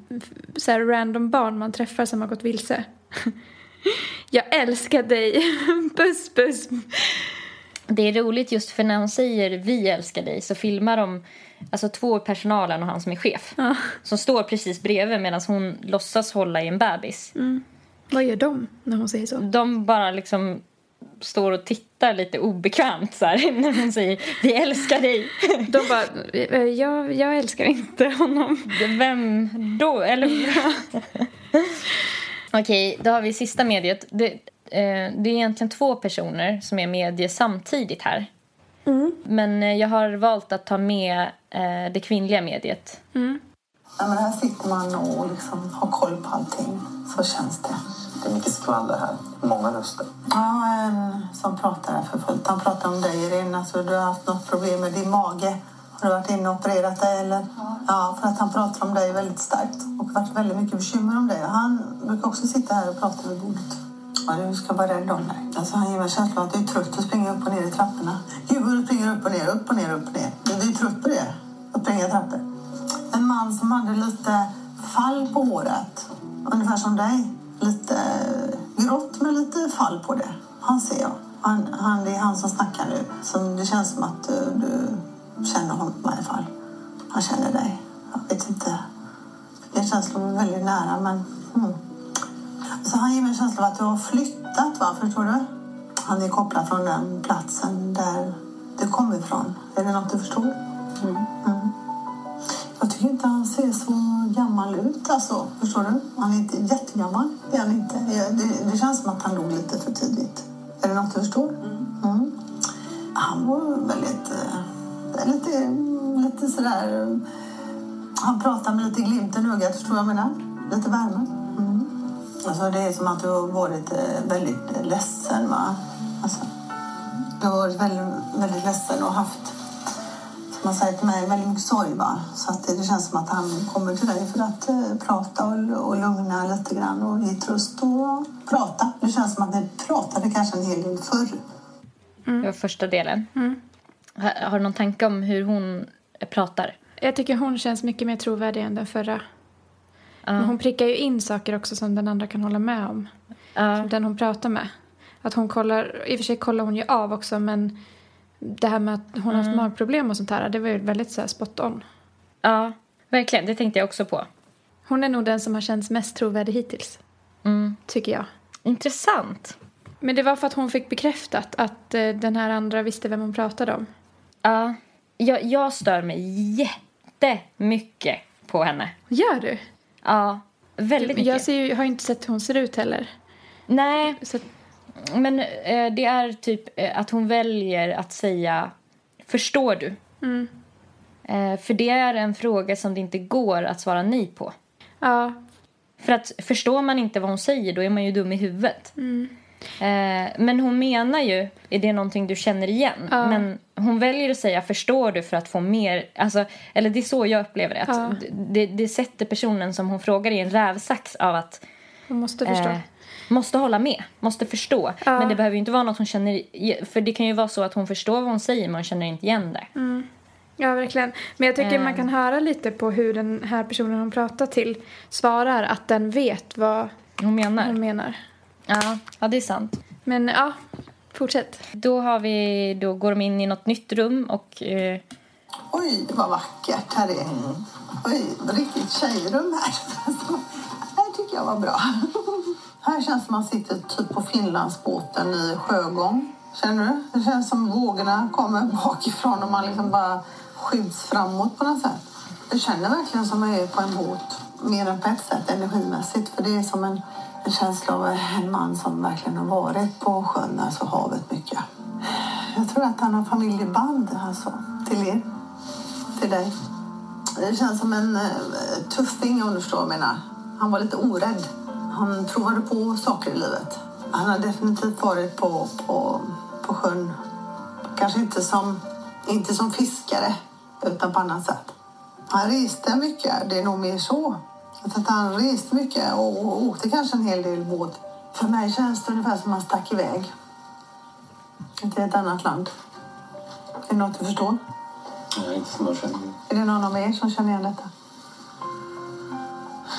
så här random barn man träffar som har gått vilse? Jag älskar dig. puss, puss. Det är roligt just för när hon säger vi älskar dig så filmar de alltså två personalen och han som är chef. Ja. Som står precis bredvid medan hon låtsas hålla i en bebis. Vad gör de när hon säger så? De bara liksom står och tittar lite obekvämt så här, när hon säger vi älskar dig. De bara, "Eh, jag, jag älskar inte honom. Vem då? Eller... Okej, då har vi sista mediet. Det, eh, det är egentligen två personer som är medie samtidigt här. Men eh, jag har valt att ta med eh, det kvinnliga mediet. Ja, men här sitter man och liksom har koll på allting. Så känns det. Det är mycket skvaller här. Många röster. Ja, en som pratar här för fullt. Han pratar om dig, Irene. Alltså, du har haft något problem med din mage. Har du varit inne och opererat dig? Eller? Ja. för att han pratar om dig väldigt starkt. Och varit väldigt mycket bekymmer om dig. Och han brukar också sitta här och prata vid bordet. Ja, du ska vara rädd om dig. Alltså, han ger mig känslan att du är trött att springa upp och ner i trapporna. Du springer upp och ner, upp och ner, upp och ner. Du är trött på det. Att springa trappor. En man som hade lite fall på håret. Ungefär som dig. Lite grått med lite fall på det. Han ser jag. Han, han, det är han som snackar nu. Som det känns som att du, du känner honom i varje fall. Han känner dig. Jag vet inte. Det känns som väldigt nära men... Mm. Så han ger mig en känsla av att du har flyttat va? Förstår du? Han är kopplad från den platsen där du kom ifrån. Är det något du förstår? Mm. Mm. Jag tycker inte han ser så gammal ut. Alltså, förstår du? Han är inte jättegammal. Det är han inte. Det, det känns som att han dog lite för tidigt. Är det något du förstår? Mm. Han var väldigt... lite, lite sådär... eh, Han pratar med lite glimten i ögat, förstår du jag menar? Lite värme. Mm. Alltså, det är som att du har varit eh, väldigt eh, ledsen, va? Alltså, du har varit väldigt, väldigt ledsen och haft som man säger till mig, väldigt mycket sorg. Va? Så att det, det känns som att han kommer till dig för att eh, prata och, och lugna lite grann och ge tröst och prata. Det känns som att ni pratade kanske en hel del förr. Det var första delen. Har, har du någon tanke om hur hon pratar? Jag tycker hon känns mycket mer trovärdig än den förra. Men hon prickar ju in saker också som den andra kan hålla med om. Ja. Som den hon pratar med. Att hon kollar, i och för sig kollar hon ju av också men det här med att hon har haft Mm. magproblem och sånt här, det var ju väldigt så här spot on. Ja, verkligen. Det tänkte jag också på. Hon är nog den som har känts mest trovärdig hittills, Mm. tycker jag. Intressant. Men det var för att hon fick bekräftat att eh, den här andra visste vem hon pratade om. Ja, jag, jag stör mig jättemycket på henne. Gör du? Ja, väldigt mycket. Jag ser ju, har inte sett hur hon ser ut heller. Nej, Så, men eh, det är typ eh, att hon väljer att säga Förstår du? mm. Eh, för det är en fråga som det inte går att svara nej på. ja, För att förstår man inte vad hon säger då är man ju dum i huvudet. Mm. Eh, men hon menar ju, är det någonting du känner igen? Ja. Men hon väljer att säga förstår du för att få mer, alltså, eller det är så jag upplever det. Ja. det, det sätter personen som hon frågar i en rävsax av att hon måste förstå. Eh, måste hålla med, måste förstå. Ja. Men det behöver ju inte vara något hon känner... För det kan ju vara så att hon förstår vad hon säger men hon känner inte igen det. Ja, verkligen. Men jag tycker Eh. man kan höra lite på hur den här personen hon pratar till svarar att den vet vad Hon menar. hon menar. Ja, ja, det är sant. Men ja, fortsätt. Då, har vi, då går de in i något nytt rum och... Eh, Oj, vad vackert här är. Oj, riktigt tjejrum här. Det här tycker jag var bra. Här känns som man sitter typ på Finlandsbåten i sjögång. Känner du? Det känns som vågorna kommer bakifrån och man liksom bara skjuts framåt på något sätt. Jag känner verkligen som jag är på en båt. Mer än på ett sätt energimässigt. För det är som en, en känsla av en man som verkligen har varit på sjön, alltså havet mycket. Jag tror att han har familjeband alltså, till er. Till dig. Det känns som en eh, tuffing om du förstår vad jag menar. Han var lite orädd. Han provade på saker i livet. Han har definitivt varit på, på, på sjön. Kanske inte som, inte som fiskare, utan på annat sätt. Han reste mycket, det är nog mer så. Tror att han reste mycket och, och åkte kanske en hel del båt. För mig känns det ungefär som att han stack iväg. Till ett annat land. Är det något du förstår? Nej, inte som jag känner. Är det någon av er som känner igen detta?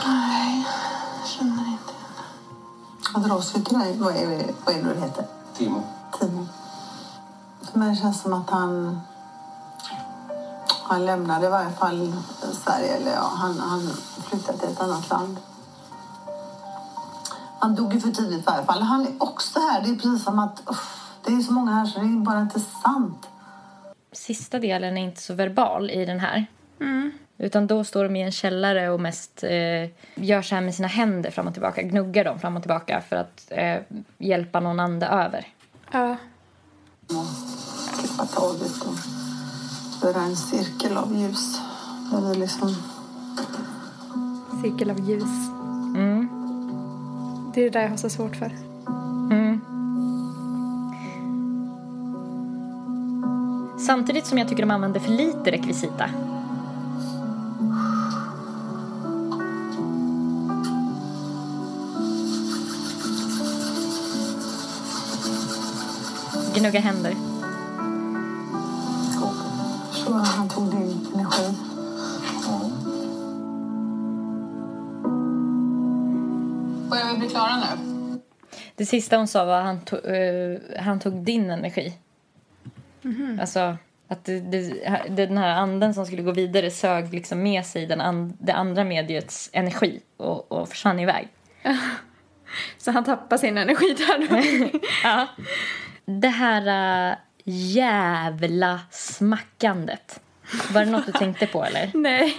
Nej, jag känner inte Vad dras vi till dig? Vad är, det- vad är det du heter? Timo. Timo. För mig känns det som att han... Han lämnade i varje fall Sverige. Eller ja, han, han flyttade till ett annat land. Han dog ju för tidigt i varje fall. Han är också här. Det är precis som att... uff, det är så många här så det är bara inte sant. sista delen är inte så verbal i den här. Utan då står de i en källare och mest eh, gör så här med sina händer fram och tillbaka. Gnuggar dem fram och tillbaka för att eh, hjälpa någon ande över. Ja, klippa taget och göra en cirkel av ljus. Där vi liksom... cirkel av ljus. Mm. Det är det där jag har så svårt för. Mm. Samtidigt som jag tycker de använder för lite rekvisita. Gnugga händer. Du? Han tog din energi. Börjar vi bli klara nu? Det sista hon sa var att han, to, eh, han tog din energi. Alltså att det, det, den här anden som skulle gå vidare sög liksom med sig den an, det andra mediets energi och, och försvann iväg. Så han tappar sin energi där. Ja. Det här äh, jävla smackandet. Var det något du tänkte på eller? Nej.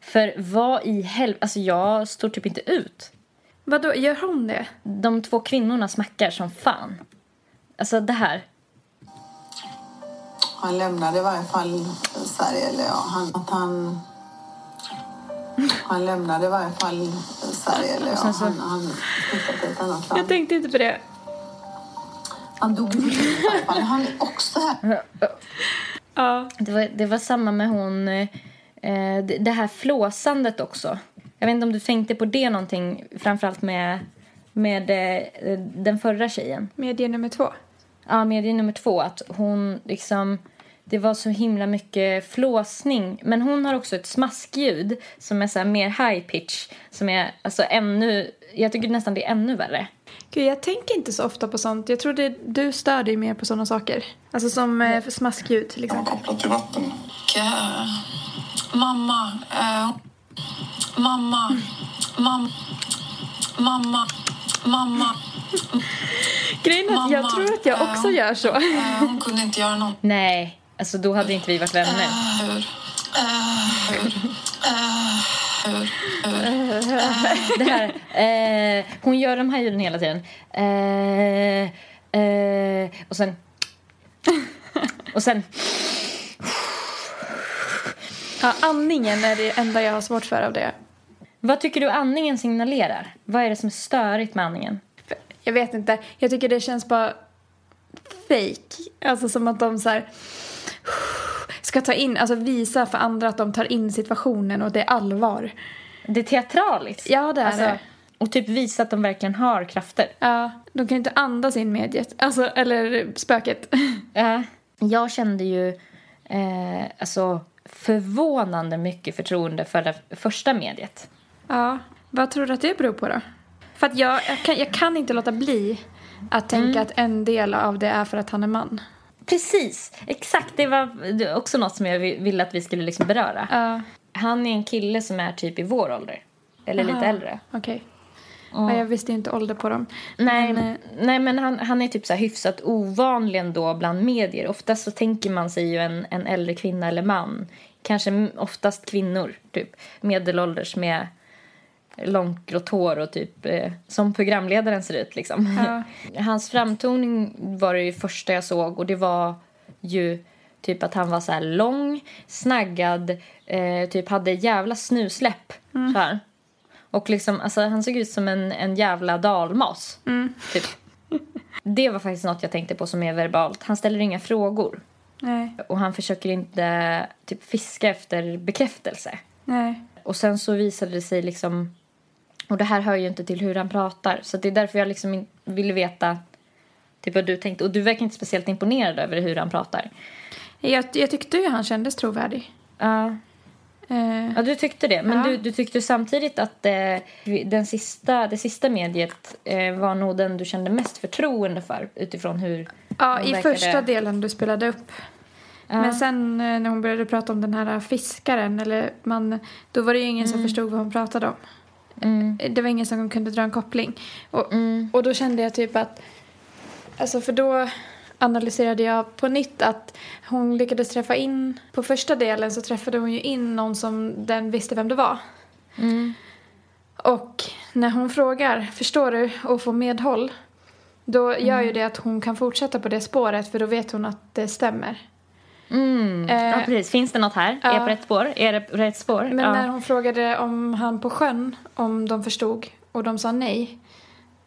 För vad i helvete, alltså jag står typ inte ut. Vadå, gör hon det? De två kvinnorna smackar som fan. Alltså det här. Han lämnade i varje fall Sverige. Eller ja, han, att han... Han lämnade i varje fall Sverige. Eller ja, han, han flyttade till ett annat Jag land. tänkte inte på det. Han dog i fall. Han är också här. Ja. Det var, det var samma med hon, eh, det, det här flåsandet också. Jag vet inte om du tänkte på det någonting, framförallt med, med eh, den förra tjejen. Medie nummer två. Ja, medie nummer två. Att hon liksom... Det var så himla mycket flåsning. Men hon har också ett smaskljud som är så här mer high pitch. Som är alltså ännu... Jag tycker nästan det är ännu värre. Gud, jag tänker inte så ofta på sånt. Jag tror det, du stör dig mer på sådana saker. Alltså som eh, smaskljud till exempel. kopplat till vatten. Och, eh, mamma, eh, mamma, mamma, mamma, mamma, Grejen är att jag Mamma, tror att jag också eh, gör så. eh, hon kunde inte göra något. Nej, alltså då hade inte vi varit vänner. Eh, hur? Eh, hur? Det här, eh, hon gör de här ljuden hela tiden. Eh, eh, och sen... Och sen... Ja, andningen är det enda jag har svårt för av det. Vad tycker du andningen signalerar? Vad är det som är störigt med andningen? Jag vet inte. Jag tycker det känns bara fake. Alltså som att de så här ska ta in, alltså visa för andra att de tar in situationen och det är allvar. Det är teatraliskt. Ja, det är Alltså, det. Och typ visa att de verkligen har krafter. Ja, de kan inte andas in mediet. Alltså, eller spöket. Ja. Jag kände ju eh, alltså, förvånande mycket förtroende för det första mediet. Ja, vad tror du att det beror på då? För att jag, jag, kan, jag kan inte låta bli att tänka att en del av det är för att han är man. Precis, exakt. Det var också något som jag vi- ville att vi skulle liksom beröra. Ja, Han är en kille som är typ i vår ålder. Eller lite Aha. äldre. okej. Ja, jag visste inte ålder på dem. Nej, Men, eh, nej men han, han är typ så här hyfsat ovanlig ändå bland medier. Oftast så tänker man sig ju en, en äldre kvinna eller man. Kanske oftast kvinnor, typ medelålders med långt grått hår och typ eh, som programledaren ser ut liksom. Ja. Hans framtoning var det första jag såg och det var ju typ att han var så lång, snaggad, eh, typ hade jävla snusläpp så här. Och liksom, alltså han såg ut som en, en jävla dalmas. Typ. Det var faktiskt något jag tänkte på som är verbalt. Han ställer inga frågor. nej, Och han försöker inte typ fiska efter bekräftelse. nej. Och sen så visade det sig liksom... Och det här hör ju inte till hur han pratar. Så det är därför jag liksom ville veta typ vad du tänkte. Och du verkar inte speciellt imponerad över hur han pratar. Jag, jag tyckte ju han kändes trovärdig. Ja, Eh, ja du tyckte det. Men Ja. du, du tyckte samtidigt att eh, den sista, det sista mediet eh, var nog den du kände mest förtroende för utifrån hur ja, i verkade- första delen du spelade upp. Ja. Men sen eh, när hon började prata om den här fiskaren, eller man, då var det ju ingen som förstod vad hon pratade om. Mm. Det var ingen som kunde dra en koppling. Och, Mm. och då kände jag typ att... Alltså för då analyserade jag på nytt att hon lyckades träffa in... På första delen så träffade hon ju in någon som den visste vem det var. Mm. Och när hon frågar, förstår du, och får medhåll då gör Mm. ju det att hon kan fortsätta på det spåret för då vet hon att det stämmer. Mm. Eh, ja, precis. Finns det något här? ja. Är jag på rätt spår? Är det rätt spår? Men ja. när hon frågade om han på sjön, om de förstod, och de sa nej,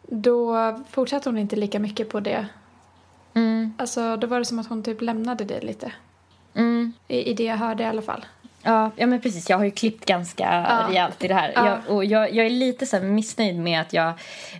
då fortsatte hon inte lika mycket på det. Mm. Alltså, då var det som att hon typ lämnade det lite. Mm. I, i det jag hörde i alla fall. Ja, ja, men precis. Jag har ju klippt ganska Ja. rejält i det här. Ja. Jag, och jag, jag är lite så missnöjd med att jag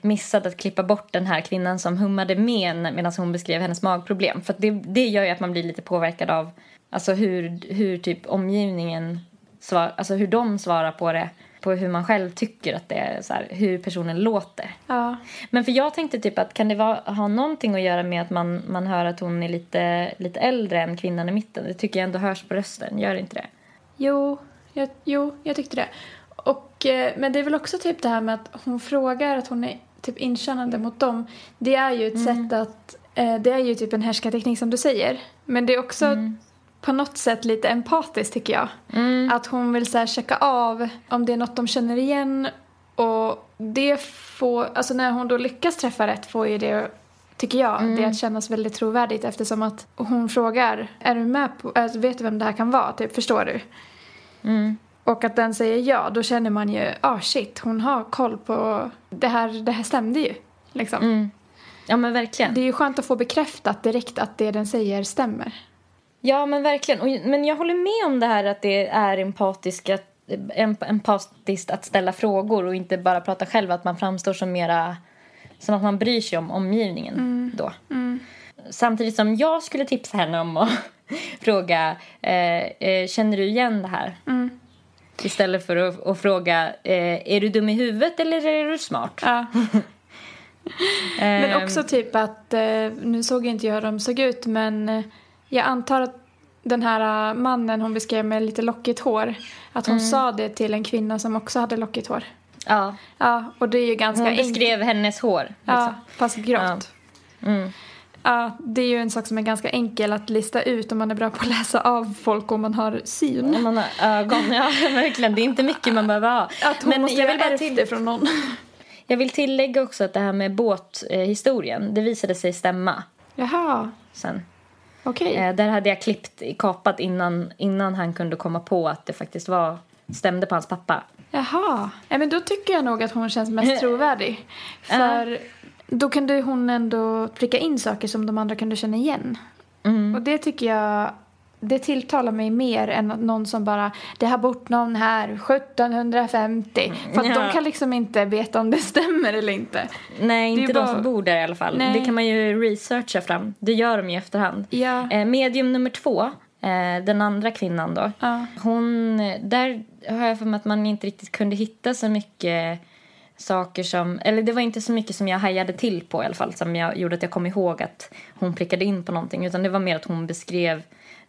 missade att klippa bort den här kvinnan som hummade med medan hon beskrev hennes magproblem. För det, det gör ju att man blir lite påverkad av alltså hur, hur typ omgivningen svar, alltså hur de svarar på det. På hur man själv tycker att det är, så här, hur personen låter. Ja. Men för jag tänkte typ att kan det vara, ha någonting att göra med att man, man hör att hon är lite, lite äldre än kvinnan i mitten? Det tycker jag ändå hörs på rösten, gör inte det? Jo, jag, jo, jag tyckte det. Och, eh, men det är väl också typ det här med att hon frågar att hon är typ inkännande mot dem. Det är ju ett sätt att... Eh, det är ju typ en härskarteknik som du säger. Men det är också på något sätt lite empatiskt tycker jag. Att hon vill så här checka av om det är något de känner igen. Och det får... Alltså när hon då lyckas träffa rätt får ju det tycker jag, det att kännas väldigt trovärdigt eftersom att hon frågar, är du med på, alltså, vet du vem det här kan vara? Typ, förstår du? Och att den säger ja, då känner man ju, ah shit, hon har koll på, det här, det här stämde ju. Liksom. Ja men verkligen. Det är ju skönt att få bekräftat direkt att det den säger stämmer. Ja, men verkligen. Och, men jag håller med om det här att det är empatiskt att, emp- empatiskt att ställa frågor och inte bara prata själv. Att man framstår som mera... Som att man bryr sig om omgivningen då. Samtidigt som jag skulle tipsa henne om att fråga eh, eh, Känner du igen det här? Istället för att, att fråga eh, Är du dum i huvudet eller är du smart? Ja. Men Ehm, också typ att, eh, nu såg inte jag hur de såg ut men eh, jag antar att den här mannen hon beskrev med lite lockigt hår, att Mm. hon sa det till en kvinna som också hade lockigt hår. Ja, Ja, och det är ju ganska hon beskrev hennes hår. Liksom. Ja, fast grått. Mm. Ja, det är ju en sak som är ganska enkel att lista ut om man är bra på att läsa av folk om man har syn. Om man har ögon, ja verkligen. Det är inte mycket man behöver ha. Att hon måste jag vill, bara till, det från någon. jag vill tillägga också att det här med båthistorien, det visade sig stämma Jaha, sen. okej. Eh, där hade jag klippt, kapat innan, innan han kunde komma på att det faktiskt var, stämde på hans pappa. Jaha. Ja, men då tycker jag nog att hon känns mest trovärdig. För då kunde hon ändå pricka in saker som de andra kunde känna igen. Mm. Och det tycker jag, det tilltalar mig mer än någon som bara, det har bort någon här 1750. För att Ja. de kan liksom inte veta om det stämmer eller inte. Nej, inte ju de bara- som bor där i alla fall. Nej. Det kan man ju researcha fram. Det gör de i efterhand. Ja. Eh, medium nummer två, eh, den andra kvinnan då. Ja. Hon, där har jag för mig att man inte riktigt kunde hitta så mycket saker som, eller det var inte så mycket som jag hajade till på i alla fall som jag gjorde att jag kom ihåg att hon prickade in på någonting utan det var mer att hon beskrev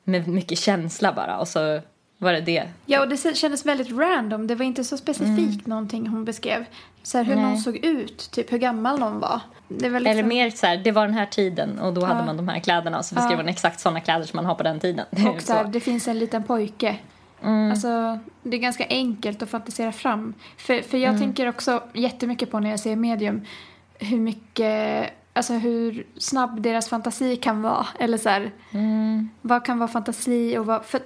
med mycket känsla bara och så var det det. Ja, och det kändes väldigt random. Det var inte så specifikt någonting hon beskrev. Så här, hur Nej. någon såg ut, typ hur gammal någon var. Det var liksom... Eller mer så här, det var den här tiden och då hade Ja. man de här kläderna och så beskrev Ja. hon exakt sådana kläder som man har på den tiden. Och så här, det finns en liten pojke. Mm. Alltså, det är ganska enkelt att fantisera fram. För, för jag Mm. tänker också jättemycket på när jag ser medium hur mycket, alltså hur snabb deras fantasi kan vara. Eller så här, Mm. vad kan vara fantasi och vad, för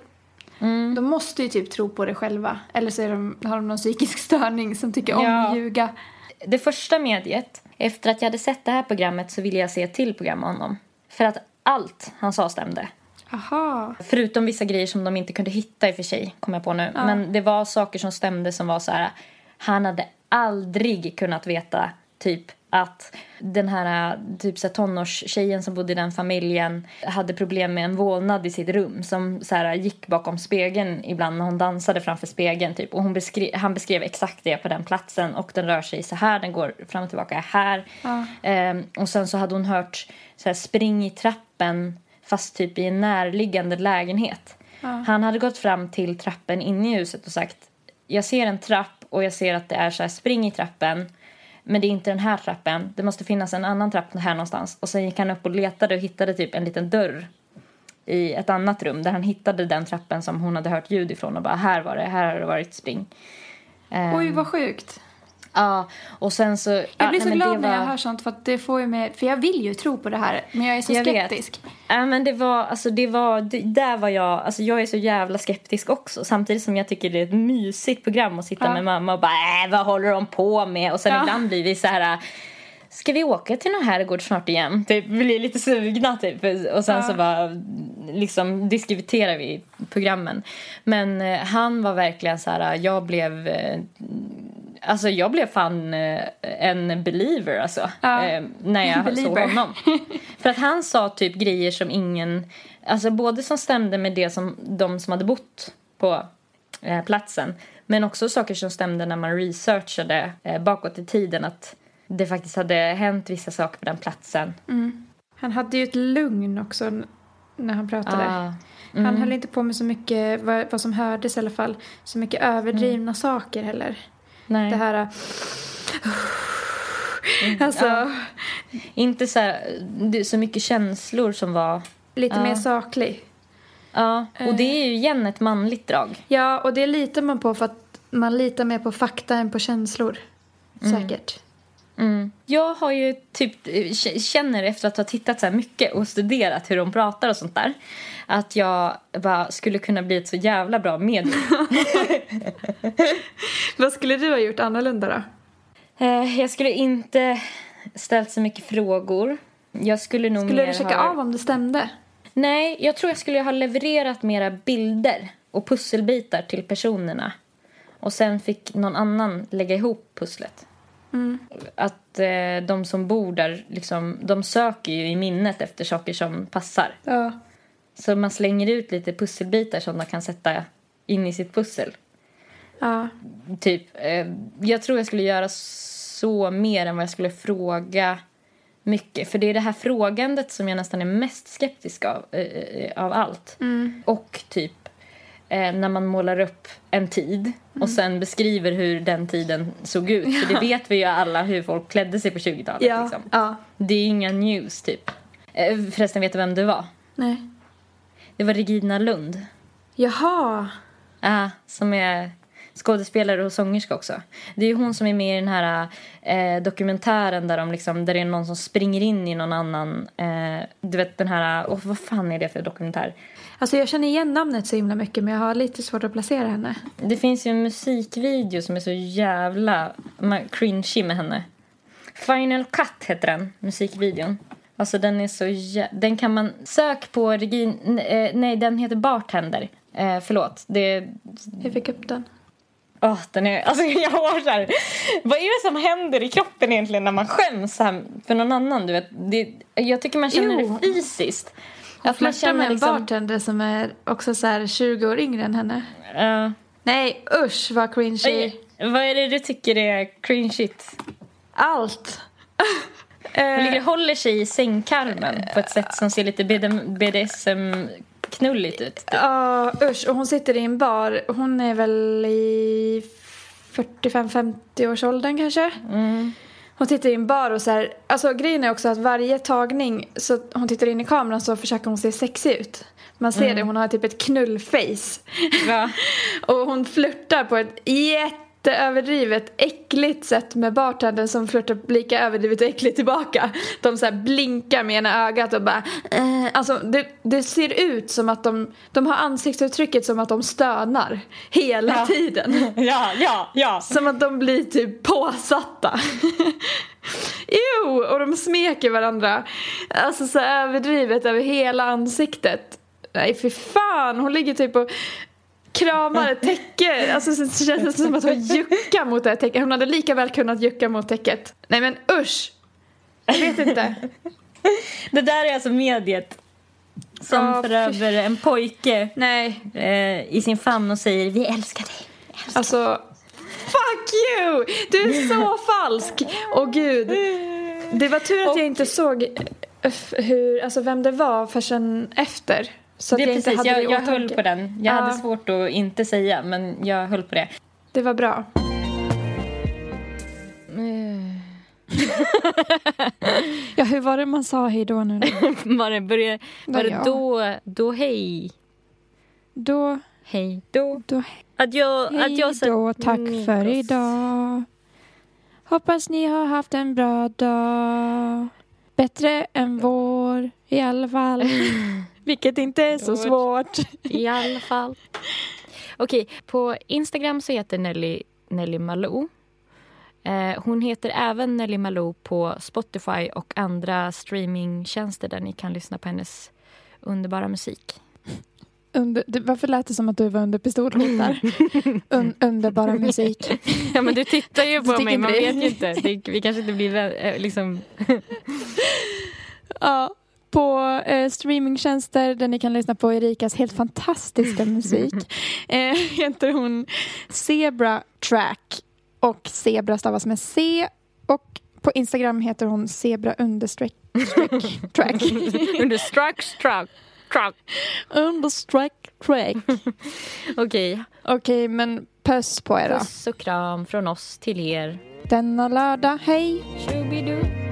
Mm. de måste ju typ tro på det själva. Eller så de, har de någon psykisk störning som tycker om Ja. att ljuga. Det första mediet, efter att jag hade sett det här programmet så ville jag se ett till program med honom. För att allt han sa stämde. Aha. Förutom vissa grejer som de inte kunde hitta i och för sig, kom jag på nu. Men det var saker som stämde som var så här. Han hade aldrig kunnat veta typ att den här typ så här, tonårstjejen som bodde i den familjen hade problem med en vålnad i sitt rum som så här, gick bakom spegeln ibland när hon dansade framför spegeln. Typ. Och hon beskrev, han beskrev exakt det på den platsen och den rör sig så här, den går fram och tillbaka här. Ehm, och sen så hade hon hört så här, spring i trappen fast typ i en närliggande lägenhet. Han hade gått fram till trappen inne i huset och sagt jag ser en trapp och jag ser att det är så här spring i trappen men det är inte den här trappen. Det måste finnas en annan trapp här någonstans. Och sen gick han upp och letade och hittade typ en liten dörr i ett annat rum där han hittade den trappen som hon hade hört ljud ifrån och bara här var det, här har det varit spring. Ehm, Oj, vad sjukt. Ja, och sen så... Jag blir så glad när jag hör sånt för att det får ju mig, för jag vill ju tro på det här men jag är så Jag vet. skeptisk. Ja, men det var, alltså det var, det, där var jag, alltså jag är så jävla skeptisk också samtidigt som jag tycker det är ett mysigt program att sitta Ja. med mamma och bara äh, vad håller de på med? Och sen Ja. ibland blir vi så här Ska vi åka till någon herrgård snart igen? Typ, blir lite sugna typ. Och sen Ja. så bara liksom diskuterar vi programmen. Men eh, han var verkligen så här, jag blev eh, Alltså jag blev fan eh, en believer alltså. Ja. Eh, när jag såg honom. För att han sa typ grejer som ingen, alltså både som stämde med det som de som hade bott på eh, platsen. Men också saker som stämde när man researchade bakåt i tiden att det faktiskt hade hänt vissa saker på den platsen. Han hade ju ett lugn också när han pratade. Ah, Han höll inte på med så mycket, vad, vad som hördes i alla fall, så mycket överdrivna saker heller. Nej. Det här... Alltså, Ja. Inte så, här, så mycket känslor som var... lite Ja. mer saklig. Ja, och det är ju igen ett manligt drag. Ja, och det litar man på för att man litar mer på fakta än på känslor. Säkert. Mm. Jag har ju typ, eh, känner efter att ha tittat så här mycket och studerat hur de pratar och sånt där att jag bara skulle kunna bli ett så jävla bra medium. Vad skulle du ha gjort annorlunda då? Eh, jag skulle inte ställt så mycket frågor. Jag skulle nog Skulle du checka ha... av om det stämde? Nej, jag tror jag skulle ha levererat mera bilder och pusselbitar till personerna. Och sen fick någon annan lägga ihop pusslet. Att eh, de som bor där, liksom, de söker ju i minnet efter saker som passar. Ja. Så man slänger ut lite pusselbitar som de kan sätta in i sitt pussel. Ja. Typ, eh, jag tror jag skulle göra så mer än vad jag skulle fråga mycket. För det är det här frågandet som jag nästan är mest skeptisk av, eh, av allt. Och typ eh, när man målar upp en tid och sen beskriver hur den tiden såg ut. För det vet vi ju alla hur folk klädde sig på 20-talet. Liksom. ja. Det är inga news typ. Eh, förresten, vet du vem det var? Nej. Det var Regina Lund. Jaha. Ja, som är skådespelare och sångerska också. Det är ju hon som är med i den här eh, dokumentären där, de liksom, där det är någon som springer in i någon annan... Eh, du vet den här... Oh, vad fan är det för dokumentär? Alltså jag känner igen namnet så himla mycket men jag har lite svårt att placera henne. Det finns ju en musikvideo som är så jävla cringy med henne. Final Cut heter den, musikvideon. Alltså den är så jä- Den kan man... Sök på Regin... Eh, nej, den heter Bartender. Eh, förlåt. Det, Jag fick upp den. Åh, den är, alltså jag har så här, vad är det som händer i kroppen egentligen när man skäms så här för någon annan? Du vet? Det, jag tycker man känner Jo. det fysiskt. Jag Att man känner en liksom, bartender som är också så här 20 år yngre än henne. uh, Nej, usch vad cringy. vad är det du tycker är cringeigt? Allt. Hon ligger håller sig i sängkarmen på ett sätt som ser lite BDSM-knulligt ut. typ. Ja, usch. Och hon sitter i en bar. Hon är väl i 45-50 års åldern kanske. Mm. Hon sitter i en bar och så här, alltså grejen är också att varje tagning så hon tittar in i kameran så försöker hon se sexig ut. Man ser det, hon har typ ett knullface. Ja. Och hon flörtar på ett jätteöverdrivet äckligt sätt med bartendern som flörtar lika överdrivet och äckligt tillbaka. De så blinkar med ena ögat och bara eh. Alltså det, det ser ut som att de, de har ansiktsuttrycket som att de stönar hela Ja. tiden. ja, ja, ja. Som att de blir typ påsatta. Jo, och de smeker varandra. Alltså så överdrivet över hela ansiktet. Nej, för fan. Hon ligger typ och kramar ett täcke. Alltså så känns det som att hon juckar mot det här täcket. Hon hade lika väl kunnat jucka mot täcket. Nej men usch. Jag vet inte. Det där är alltså mediet som Ja, för över en pojke eh, i sin famn och säger vi älskar dig. alltså. Fuck you! Du är så falsk! Åh gud. Det var tur att jag inte såg eh, hur, alltså vem det var förrän efter. Så att det är jag inte precis, jag, jag höll på den. Jag Ja. hade svårt att inte säga, men jag höll på det. Det var bra. Ja, hur var det man sa hej då nu då? Var det, började, var det då, då hej, Då, hej då. då Adjö, hej adjö, då, tack amigos. för idag. Hoppas ni har haft en bra dag. Bättre än vår i alla fall. Vilket inte är så Vår. svårt. I alla fall. Okej, på Instagram så heter Nelly Nelly Malou. Eh, hon heter även Nelly Malou på Spotify och andra streamingtjänster där ni kan lyssna på hennes underbara musik. Under, det, varför lät det som att du var under pistolhot där? Un, underbara musik. Ja, men du tittar ju på mig, man vet ju inte. Det, vi kanske inte blir eh, liksom... Ja, på eh, streamingtjänster där ni kan lyssna på Erikas helt fantastiska musik eh, heter hon Zebra Track och Zebra stavas med C och på Instagram heter hon Zebra understreck streck track. Under struck, struck, struck. understreck track. Okej, Okej, men puss på er då. puss och kram från oss till er. Denna lördag, hej! Tjobidu.